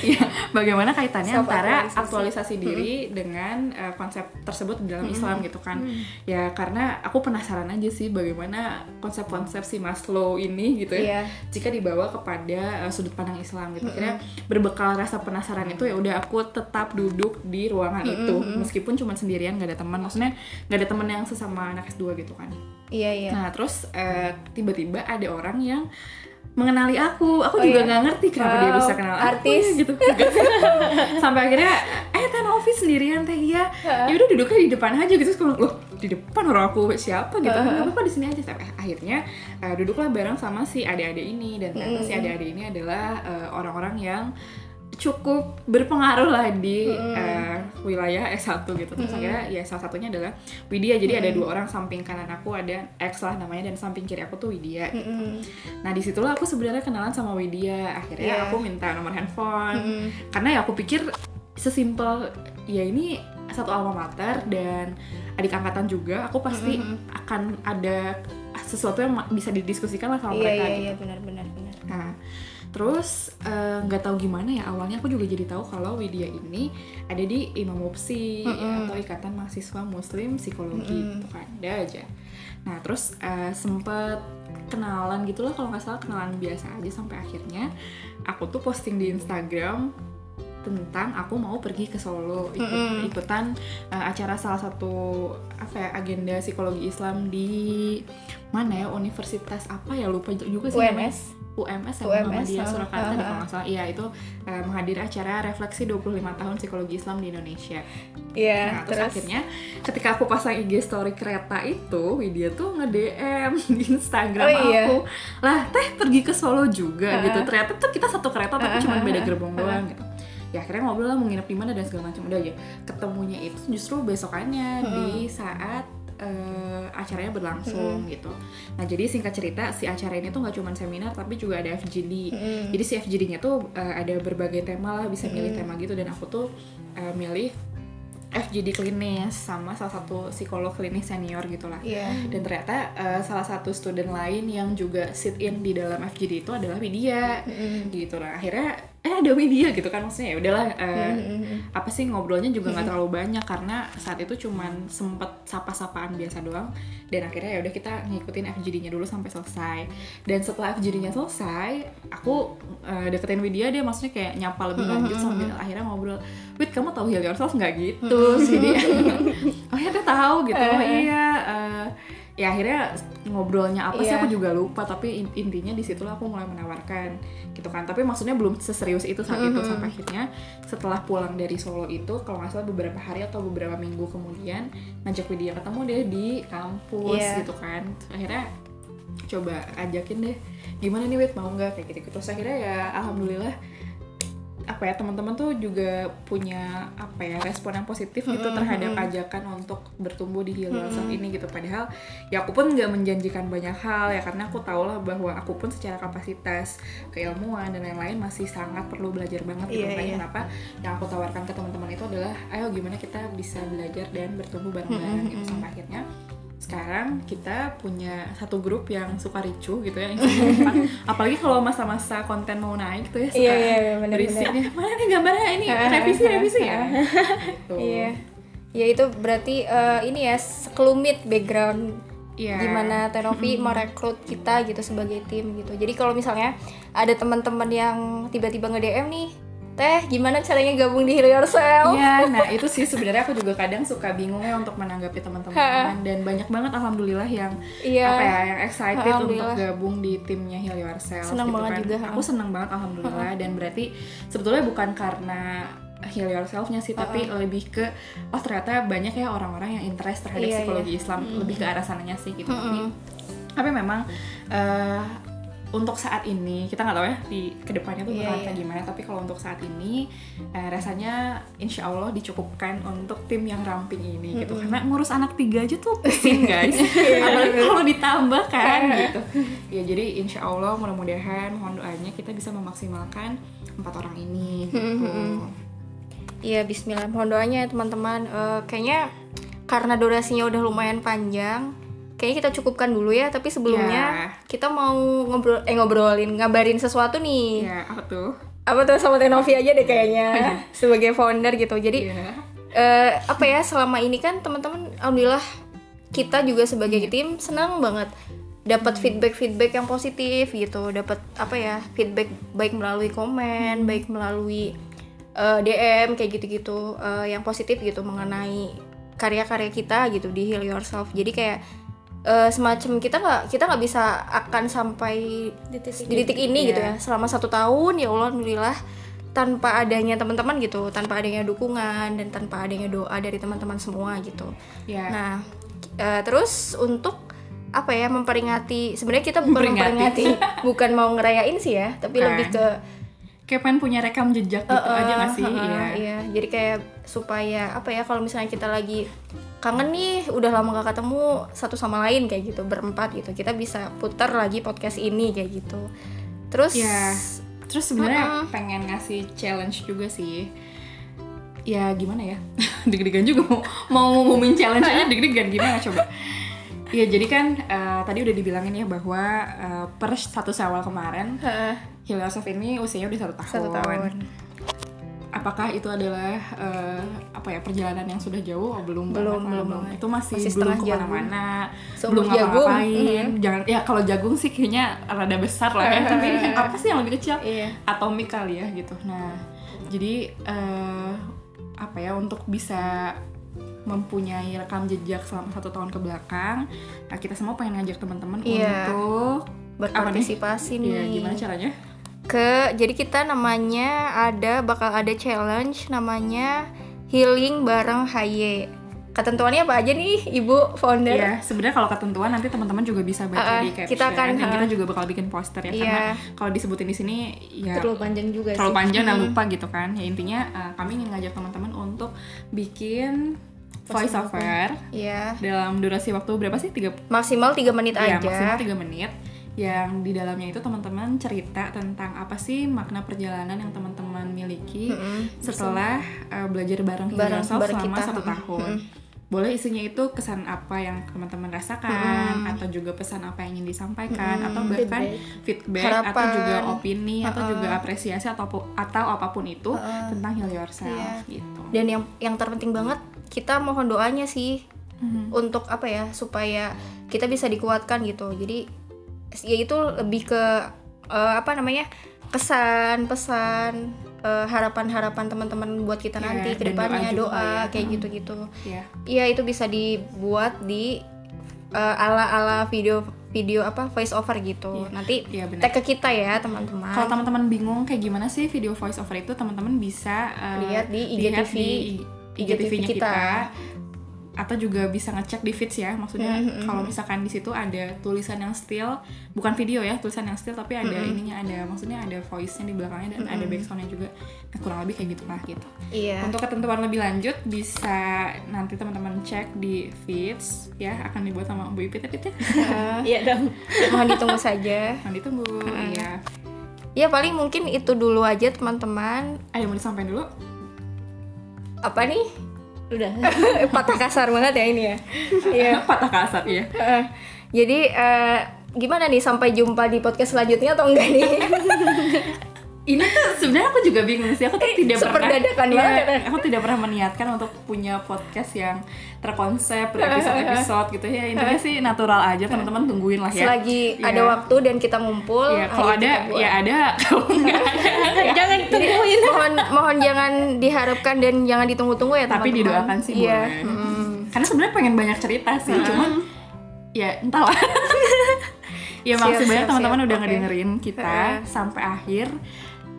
Ya bagaimana kaitannya antara aktualisasi diri dengan eh, konsep tersebut di dalam Islam gitu kan. Ya karena aku penasaran aja sih bagaimana konsep-konsep si Maslow ini gitu ya Iya. jika dibawa kepada eh, sudut pandang Islam gitu. Akhirnya berbekal rasa penasaran itu ya udah aku tetap duduk di ruangan itu meskipun cuma sendirian gak ada teman. Maksudnya gak ada teman yang sesama anak S2 gitu kan. Iya, iya. Nah terus eh, tiba-tiba ada orang yang mengenali aku, aku Oh, juga iya? nggak ngerti kenapa dia Wow, bisa kenal aku artis. ya, gitu. Sampai akhirnya, eh Teh Novi sendirian Teh iya, ya udah duduknya di depan aja gitu. Terus loh di depan orang aku siapa gitu? Nggak apa-apa di sini aja. Sampai akhirnya eh, duduklah bareng sama si adik-adik ini dan ternyata si adik-adik ini adalah eh, orang-orang yang cukup berpengaruh lah di eh, wilayah S1 gitu. Terus akhirnya ya salah satunya adalah Widya. Jadi ada dua orang samping kanan aku ada X lah namanya dan samping kiri aku tuh Widya. Mm-mm. Nah di situlah aku sebenarnya kenalan sama Widya. Akhirnya Iya. aku minta nomor handphone karena ya aku pikir sesimpel ya ini satu alma mater dan adik angkatan juga. Aku pasti akan ada sesuatu yang bisa didiskusikan lah sama Iya, mereka iya, gitu. iya, benar, benar, benar. Nah, terus eh, nggak tahu gimana ya awalnya aku juga jadi tahu kalau Widya ini ada di Imam Mupsi atau Ikatan Mahasiswa Muslim Psikologi gitu kan, ada aja. Nah, terus eh, sempet kenalan gitulah kalau nggak salah kenalan biasa aja sampai akhirnya aku tuh posting di Instagram tentang aku mau pergi ke Solo ikut ikutan eh, acara salah satu apa ya agenda psikologi Islam di mana ya universitas apa ya lupa juga sih namanya. UMS. Ya UMS, ah, Surakarta deh ah. kalau nggak salah. Iya itu eh, menghadiri acara refleksi 25 tahun psikologi Islam di Indonesia. Iya, nah terus, akhirnya ketika aku pasang IG story kereta itu Widya tuh nge-DM di Instagram Oh, iya. aku. Lah teh pergi ke Solo juga Ah, gitu. Ternyata tuh kita satu kereta tapi cuma beda gerbong doang gitu. Ya akhirnya ngobrol lah mau nginep di mana dan segala macam. Udah aja ketemunya itu justru besokannya di saat eh, acaranya berlangsung gitu. Nah jadi singkat cerita si acara ini tuh nggak cuma seminar tapi juga ada FGD jadi si FGD-nya tuh eh, ada berbagai tema lah bisa milih tema gitu. Dan aku tuh eh, milih FGD klinis sama salah satu psikolog klinis senior gitu lah Iya. dan ternyata eh, salah satu student lain yang juga sit in di dalam FGD itu adalah Widya. Gitu. Lah akhirnya eh ada Widya gitu kan maksudnya ya udahlah eh, apa sih ngobrolnya juga nggak terlalu banyak karena saat itu cuman sempet sapa-sapaan biasa doang. Dan akhirnya ya udah kita ngikutin FGD-nya dulu sampai selesai. Dan setelah FGD-nya selesai aku eh, deketin Widya dia maksudnya kayak nyapa lebih lanjut sambil akhirnya ngobrol Wid kamu tahu Heal Yourself nggak? Gitu sih dia. Oh ya dia tahu gitu. Oh iya ya akhirnya ngobrolnya apa sih Iya. aku juga lupa tapi in- intinya di situlah aku mulai menawarkan gitu kan. Tapi maksudnya belum seserius itu saat itu sampai akhirnya setelah pulang dari Solo itu kalau nggak salah beberapa hari atau beberapa minggu kemudian ngajak Widya ketemu deh di kampus Iya. gitu kan. Akhirnya coba ajakin deh gimana nih Wid mau nggak? Kayak gitu terus akhirnya ya alhamdulillah apa ya teman-teman tuh juga punya apa ya respon yang positif gitu terhadap ajakan untuk bertumbuh di Heal Yourself ini gitu. Padahal ya aku pun nggak menjanjikan banyak hal ya karena aku tahu lah bahwa aku pun secara kapasitas keilmuan dan lain-lain masih sangat perlu belajar banget gitu. Makanya iya. kenapa yang aku tawarkan ke teman-teman itu adalah ayo gimana kita bisa belajar dan bertumbuh bareng-bareng gitu. Sampai akhirnya sekarang kita punya satu grup yang suka ricuh gitu ya yang apalagi kalau masa-masa konten mau naik tuh ya suka Iya, iya, iya, benar-benar. berisik nih mana nih gambarnya ini revisi revisi ya gitu. Iya. Ya itu berarti eh, ini ya sekelumit background Iya. gimana Tenovi merekrut kita gitu sebagai tim gitu. Jadi kalau misalnya ada teman-teman yang tiba-tiba nge-DM nih, Teh, gimana caranya gabung di Heal Yourself? Iya, nah itu sih sebenarnya aku juga kadang suka bingung ya untuk menanggapi teman-teman dan banyak banget alhamdulillah yang Iya. apa ya yang excited untuk gabung di timnya Heal Yourself. Senang gitu banget kan. juga, Aku senang banget alhamdulillah dan berarti sebetulnya bukan karena Heal Yourself-nya sih, tapi lebih ke oh ternyata banyak ya orang-orang yang interest terhadap Iya, psikologi Islam, lebih ke arah sananya sih gitu. Tapi, tapi memang eh, untuk saat ini kita nggak tahu ya di ke depannya tuh Iya, bakal iya. kayak gimana tapi kalau untuk saat ini eh, rasanya insya Allah dicukupkan untuk tim yang ramping ini gitu. Karena ngurus anak tiga aja tuh pusing guys. Iya, apalagi kalau ditambah kan gitu. Ya jadi insya Allah mudah-mudahan mohon doanya kita bisa memaksimalkan empat orang ini gitu. Iya, bismillah. Mohon doanya ya teman-teman. Eh, kayaknya karena durasinya udah lumayan panjang, kayaknya kita cukupkan dulu ya. Tapi sebelumnya Ya. kita mau ngobrol eh ngobrolin, ngabarin sesuatu nih. ya apa tuh Apa tuh sama Tenovi aja deh kayaknya sebagai founder gitu. Jadi Iya. eh, apa ya selama ini kan teman-teman alhamdulillah kita juga sebagai tim senang banget dapat feedback feedback yang positif gitu dapat apa ya feedback baik melalui komen baik melalui eh, DM kayak gitu-gitu eh, yang positif gitu mengenai karya-karya kita gitu di Heal Yourself jadi kayak eh, semacam kita nggak kita nggak bisa akan sampai Di titik di titik ini Iya. gitu ya selama satu tahun ya Allah alhamdulillah tanpa adanya teman-teman gitu tanpa adanya dukungan dan tanpa adanya doa dari teman-teman semua gitu ya nah eh, terus untuk apa ya memperingati sebenarnya kita bukan Memperingati. bukan mau ngerayain sih ya tapi Bukan. lebih ke kayak pengen punya rekam jejak gitu Eh, aja gak sih eh, Iya. iya jadi kayak supaya apa ya kalau misalnya kita lagi kangen nih udah lama gak ketemu satu sama lain kayak gitu berempat gitu kita bisa putar lagi podcast ini kayak gitu terus Ya, terus sebenarnya pengen ngasih challenge juga sih. Ya gimana ya? deg-degan juga mau mau ngumumin challenge aja deg-degan gimana coba? Ya jadi kan eh, tadi udah dibilangin ya bahwa eh, per satu Syawal kemarin Heal Yourself ini usianya udah satu tahun. satu tahun Apakah itu adalah eh, apa ya perjalanan yang sudah jauh? Oh, belum, Belum, banget, belum banget. Itu masih, Masih belum ke mana-mana, belum jagung. ngapa-ngapain. Jangan ya kalau jagung sih kayaknya rada besar lah ya. Tapi apa sih yang lebih kecil? iya atomik kali ya gitu. Nah, jadi eh, apa ya untuk bisa mempunyai rekam jejak selama satu tahun ke belakang, nah kita semua pengen ngajak teman-teman Iya. untuk berpartisipasi nih ya gimana caranya? ke jadi kita namanya ada bakal ada challenge namanya healing bareng Haye ketentuannya apa aja nih ibu founder Iya, sebenarnya kalau ketentuan nanti teman-teman juga bisa baca Uh-uh, di caption kita akan, dan kita uh, juga bakal bikin poster ya Iya. karena kalau disebutin di sini ya terlalu panjang juga terlalu sih. panjang dan lupa gitu kan. Ya intinya uh, kami ingin ngajak teman-teman untuk bikin voice over Iya. dalam durasi waktu berapa sih? Tiga maksimal tiga menit ya, aja maksimal 3 menit yang di dalamnya itu teman-teman cerita tentang apa sih makna perjalanan yang teman-teman miliki setelah uh, belajar bareng Bareng- selama kita. satu tahun. Boleh isinya itu kesan apa yang teman-teman rasakan atau juga pesan apa yang ingin disampaikan atau bahkan feedback, atau Harapan. juga opini atau juga apresiasi atau atau apa pun itu tentang Heal Yourself Iya. gitu. dan yang yang terpenting banget kita mohon doanya sih Mhm. untuk apa ya supaya kita bisa dikuatkan gitu jadi ya itu lebih ke eh, apa namanya kesan pesan eh, harapan-harapan teman-teman buat kita Iya, nanti dan ke depannya doa doa, ya. kayak Hmm. gitu-gitu Ya. Iya itu bisa dibuat di eh, ala-ala video video apa voice over gitu nanti Iya, benar. tag ke kita ya teman-teman Kalau teman-teman bingung kayak gimana sih video voice over itu, teman-teman bisa uh, Lihat di lihat IGTV di IGTV-nya kita. kita. atau juga bisa ngecek di feeds ya. Maksudnya Mm-hmm, kalau misalkan di situ ada tulisan yang still, bukan video ya, tulisan yang still tapi ada ininya ada maksudnya ada voice-nya di belakangnya dan ada backsound-nya juga. Nah, kurang lebih kayak gitu lah gitu. iya Untuk ketentuan lebih lanjut bisa nanti teman-teman cek di feeds ya akan dibuat sama Bu Ipit Ipit ya. Iya dong. mohon ditunggu saja Nah, ditunggu. Iya. ya paling mungkin itu dulu aja teman-teman Ada yang mau disampaikan dulu? Apa nih? Udah. patah kasar banget ya ini ya. Iya. Patah kasar ya. Eh, jadi eh, gimana nih sampai jumpa di podcast selanjutnya atau enggak nih? Ini tuh sebenarnya aku juga bingung sih. Aku tuh tidak pernah seperdadakan Iya, banget. aku tidak pernah meniatkan untuk punya podcast yang terkonsep berepisode-episode gitu ya. Intinya sih natural aja teman-teman tungguin lah ya. Selagi Iya. ada waktu dan kita ngumpul, Iya, kalau ada ya ada kalau nggak ada ya Jangan tungguin. Mohon jangan diharapkan dan jangan ditunggu-tunggu ya tapi teman-teman. didoakan sih Iya. boleh mm. karena sebenarnya pengen banyak cerita sih cuman ya entahlah ya Siap, makasih banyak teman-teman udah Oke. ngedengerin kita sampai akhir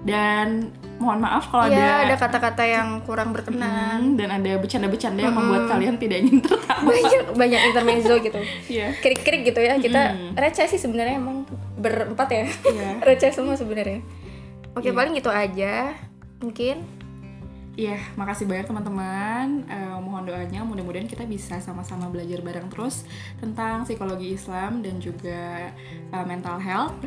dan mohon maaf kalau Iya, ada ada kata-kata yang kurang berkenan. Hmm, dan ada bercanda-bercanda yang membuat kalian tidak ingin tertawa Banyak banyak intermezzo gitu. Iya. Krik-krik gitu ya. Kita receh sih sebenarnya emang berempat ya. Iya. receh semua sebenarnya. Oke, paling gitu aja. Mungkin Iya, makasih banyak teman-teman. Eh, mohon doanya, mudah-mudahan kita bisa sama-sama belajar bareng terus tentang psikologi Islam dan juga eh, mental health.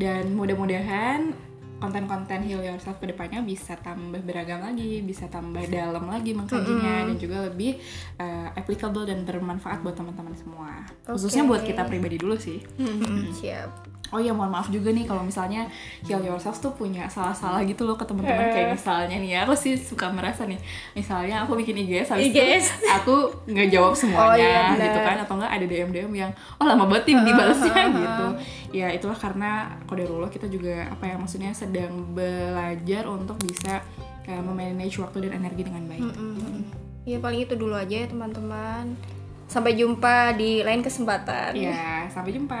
Dan mudah-mudahan konten-konten Heal Yourself ke depannya bisa tambah beragam lagi, bisa tambah dalam lagi mengkajinya dan juga lebih eh, applicable dan bermanfaat buat teman-teman semua. Khususnya buat kita pribadi dulu sih. mm, siap. Oh iya mohon maaf juga nih kalau misalnya Heal Yourself tuh punya salah-salah gitu loh ke teman-teman kayak misalnya nih ya aku sih suka merasa nih misalnya aku bikin IGS habis itu IGS. aku nggak jawab semuanya Oh iya, gitu kan atau enggak ada DM DM yang oh lama banget nih dibalasnya gitu ya itulah karena kodarullah kita juga apa ya maksudnya sedang belajar untuk bisa eh, memanage waktu dan energi dengan baik Mm. Ya paling itu dulu aja ya teman-teman. Sampai jumpa di lain kesempatan. ya sampai jumpa